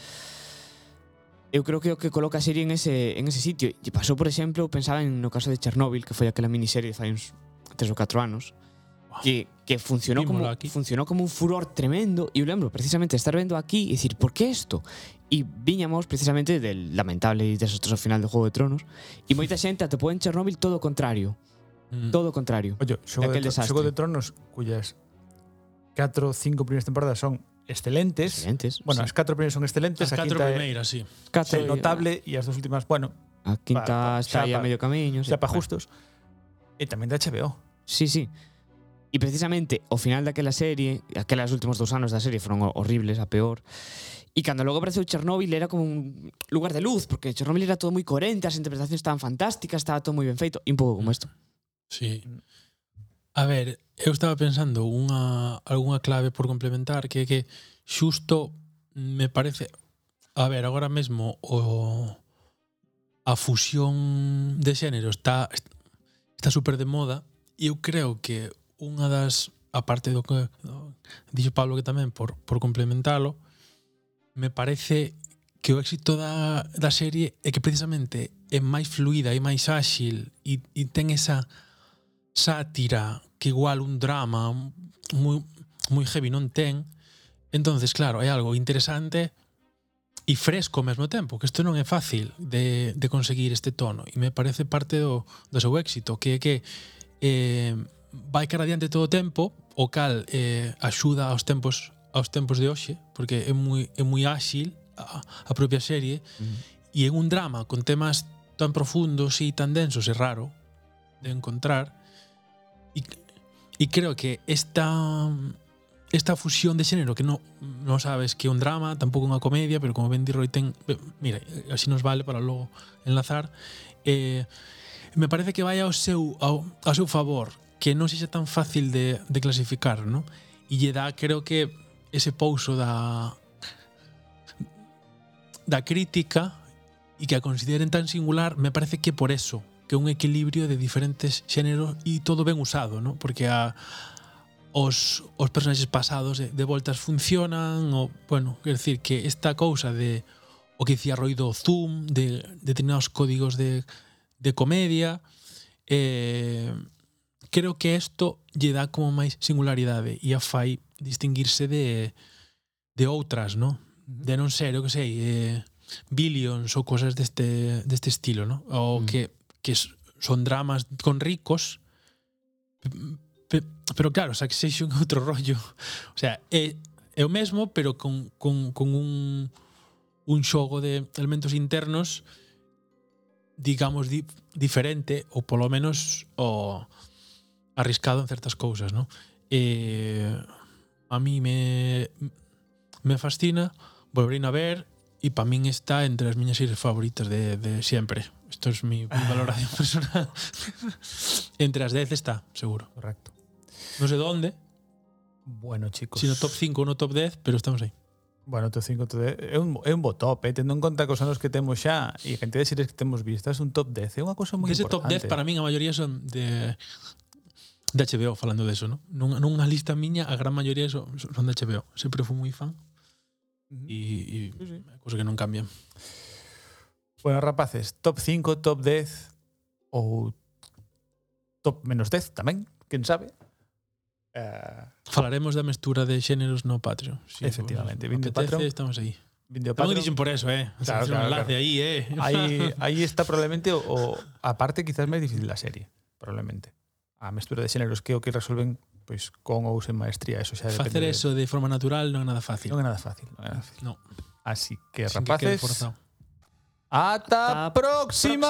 S2: eu creo que o que coloca a serie en ese, en ese sitio. E pasou, por exemplo, pensaba en no caso de Chernóbil, que foi aquela miniserie de fai uns tres ou 4 anos, wow. que, que funcionou,
S3: Vímola como, aquí.
S2: funcionou como un furor tremendo. E eu lembro precisamente estar vendo aquí e dicir, por que isto? E viñamos precisamente del lamentable e desastroso final do Juego de Tronos. E moita xente atopou en Chernóbil todo o contrario.
S3: Mm.
S2: Todo o contrario.
S1: Oye, xogo, de,
S2: de
S1: Xogo de Tronos, cuyas 4 ou 5 primeiras temporadas son excelentes.
S2: Excelentes.
S1: Bueno,
S2: sí.
S1: as catro primeiras son excelentes,
S3: as
S1: a
S3: catro primeiras, sí.
S2: Catro é
S1: notable eh, e as dos últimas, bueno,
S2: a quinta
S1: pa, pa,
S2: está aí a medio camiño,
S1: xa sí.
S2: para
S1: justos. Bueno. E tamén da HBO.
S2: Sí, sí. E precisamente o final daquela serie, aquelas últimos dous anos da serie foron horribles, a peor. E cando logo apareceu Chernobyl era como un lugar de luz, porque Chernobyl era todo moi coherente, as interpretacións estaban fantásticas, estaba todo moi ben feito, e un pouco como isto.
S3: Sí. Mm. A ver, eu estaba pensando unha algunha clave por complementar que é que xusto me parece a ver, agora mesmo o a fusión de xénero está está super de moda e eu creo que unha das aparte do que dixo Pablo que tamén por por complementalo me parece que o éxito da, da serie é que precisamente é máis fluida e máis áxil e, e ten esa sátira que igual un drama moi, moi heavy non ten. Entonces, claro, é algo interesante e fresco ao mesmo tempo, que isto non é fácil de, de conseguir este tono e me parece parte do, do seu éxito, que é que eh, vai cara adiante todo o tempo, o cal eh, axuda aos tempos aos tempos de hoxe, porque é moi, é moi áxil a, a propia serie,
S2: mm. Uh -huh.
S3: e en un drama con temas tan profundos e tan densos é raro de encontrar, e E creo que esta, esta fusión de género, que no, no sabes que é un drama, tampouco unha comedia, pero como Bendy Roy ten... Eh, mira, así nos vale para logo enlazar. Eh, me parece que vai ao seu, ao, ao seu favor, que non sexa tan fácil de, de clasificar, ¿no? E lle dá, creo que, ese pouso da da crítica e que a consideren tan singular, me parece que por eso que un equilibrio de diferentes xéneros e todo ben usado, ¿no? porque a, os, os personaxes pasados de, de voltas funcionan, o, bueno, quer decir que esta cousa de o que dicía Roido Zoom, de, de determinados códigos de, de comedia, eh, creo que isto lle dá como máis singularidade e a fai distinguirse de, de outras, ¿no? de non ser, eu que sei, eh, billions ou cosas deste, deste estilo, ¿no? o
S2: mm.
S3: que que son dramas con ricos, pero claro, Succession é outro rollo. O sea, é, é o mesmo, pero con, con, con un, un xogo de elementos internos digamos di, diferente ou polo menos o arriscado en certas cousas, ¿no? Eh, a mí me me fascina, volverín a ver e para min está entre as miñas series favoritas de, de sempre. Isto é mi, mi valoración personal. Entre as 10 está, seguro.
S1: Correcto.
S3: Non sei sé onde.
S1: Bueno, chicos.
S3: Si no top 5 ou no top 10, pero estamos aí.
S1: Bueno, top 5, top 10. É un, é un bo top, eh? tendo en conta cos anos que temos xa e a cantidad de series que temos vistas, un top 10 é unha cosa moi
S3: Ese
S1: importante.
S3: Ese top 10 para min a maioría son de de HBO falando de eso, ¿no? Nun, nunha lista miña a gran maioría son, son de HBO. Sempre fui moi fan.
S1: Uh -huh.
S3: E, e
S1: sí, sí.
S3: cosa que non cambian.
S1: Bueno, rapaces, top 5, top 10 ou top menos 10 tamén, quen sabe? Eh,
S3: Falaremos da mestura de xéneros no Patreon. Si
S1: efectivamente,
S3: pues,
S1: vindo Patreon.
S3: Estamos aí. Vindo
S1: Patreon.
S3: dixen por eso, eh. Claro, o sea,
S1: claro,
S3: un enlace
S1: claro.
S3: aí, eh.
S1: Aí, aí está probablemente o, o aparte quizás máis difícil da serie, probablemente. A mestura de xéneros que o que resolven pois con ou sen maestría, eso xa depende.
S3: Facer eso de forma natural non é nada fácil.
S1: Non é nada fácil, non é nada fácil.
S3: No.
S1: Así que
S3: Sin
S1: rapaces,
S3: que Hasta, próxima.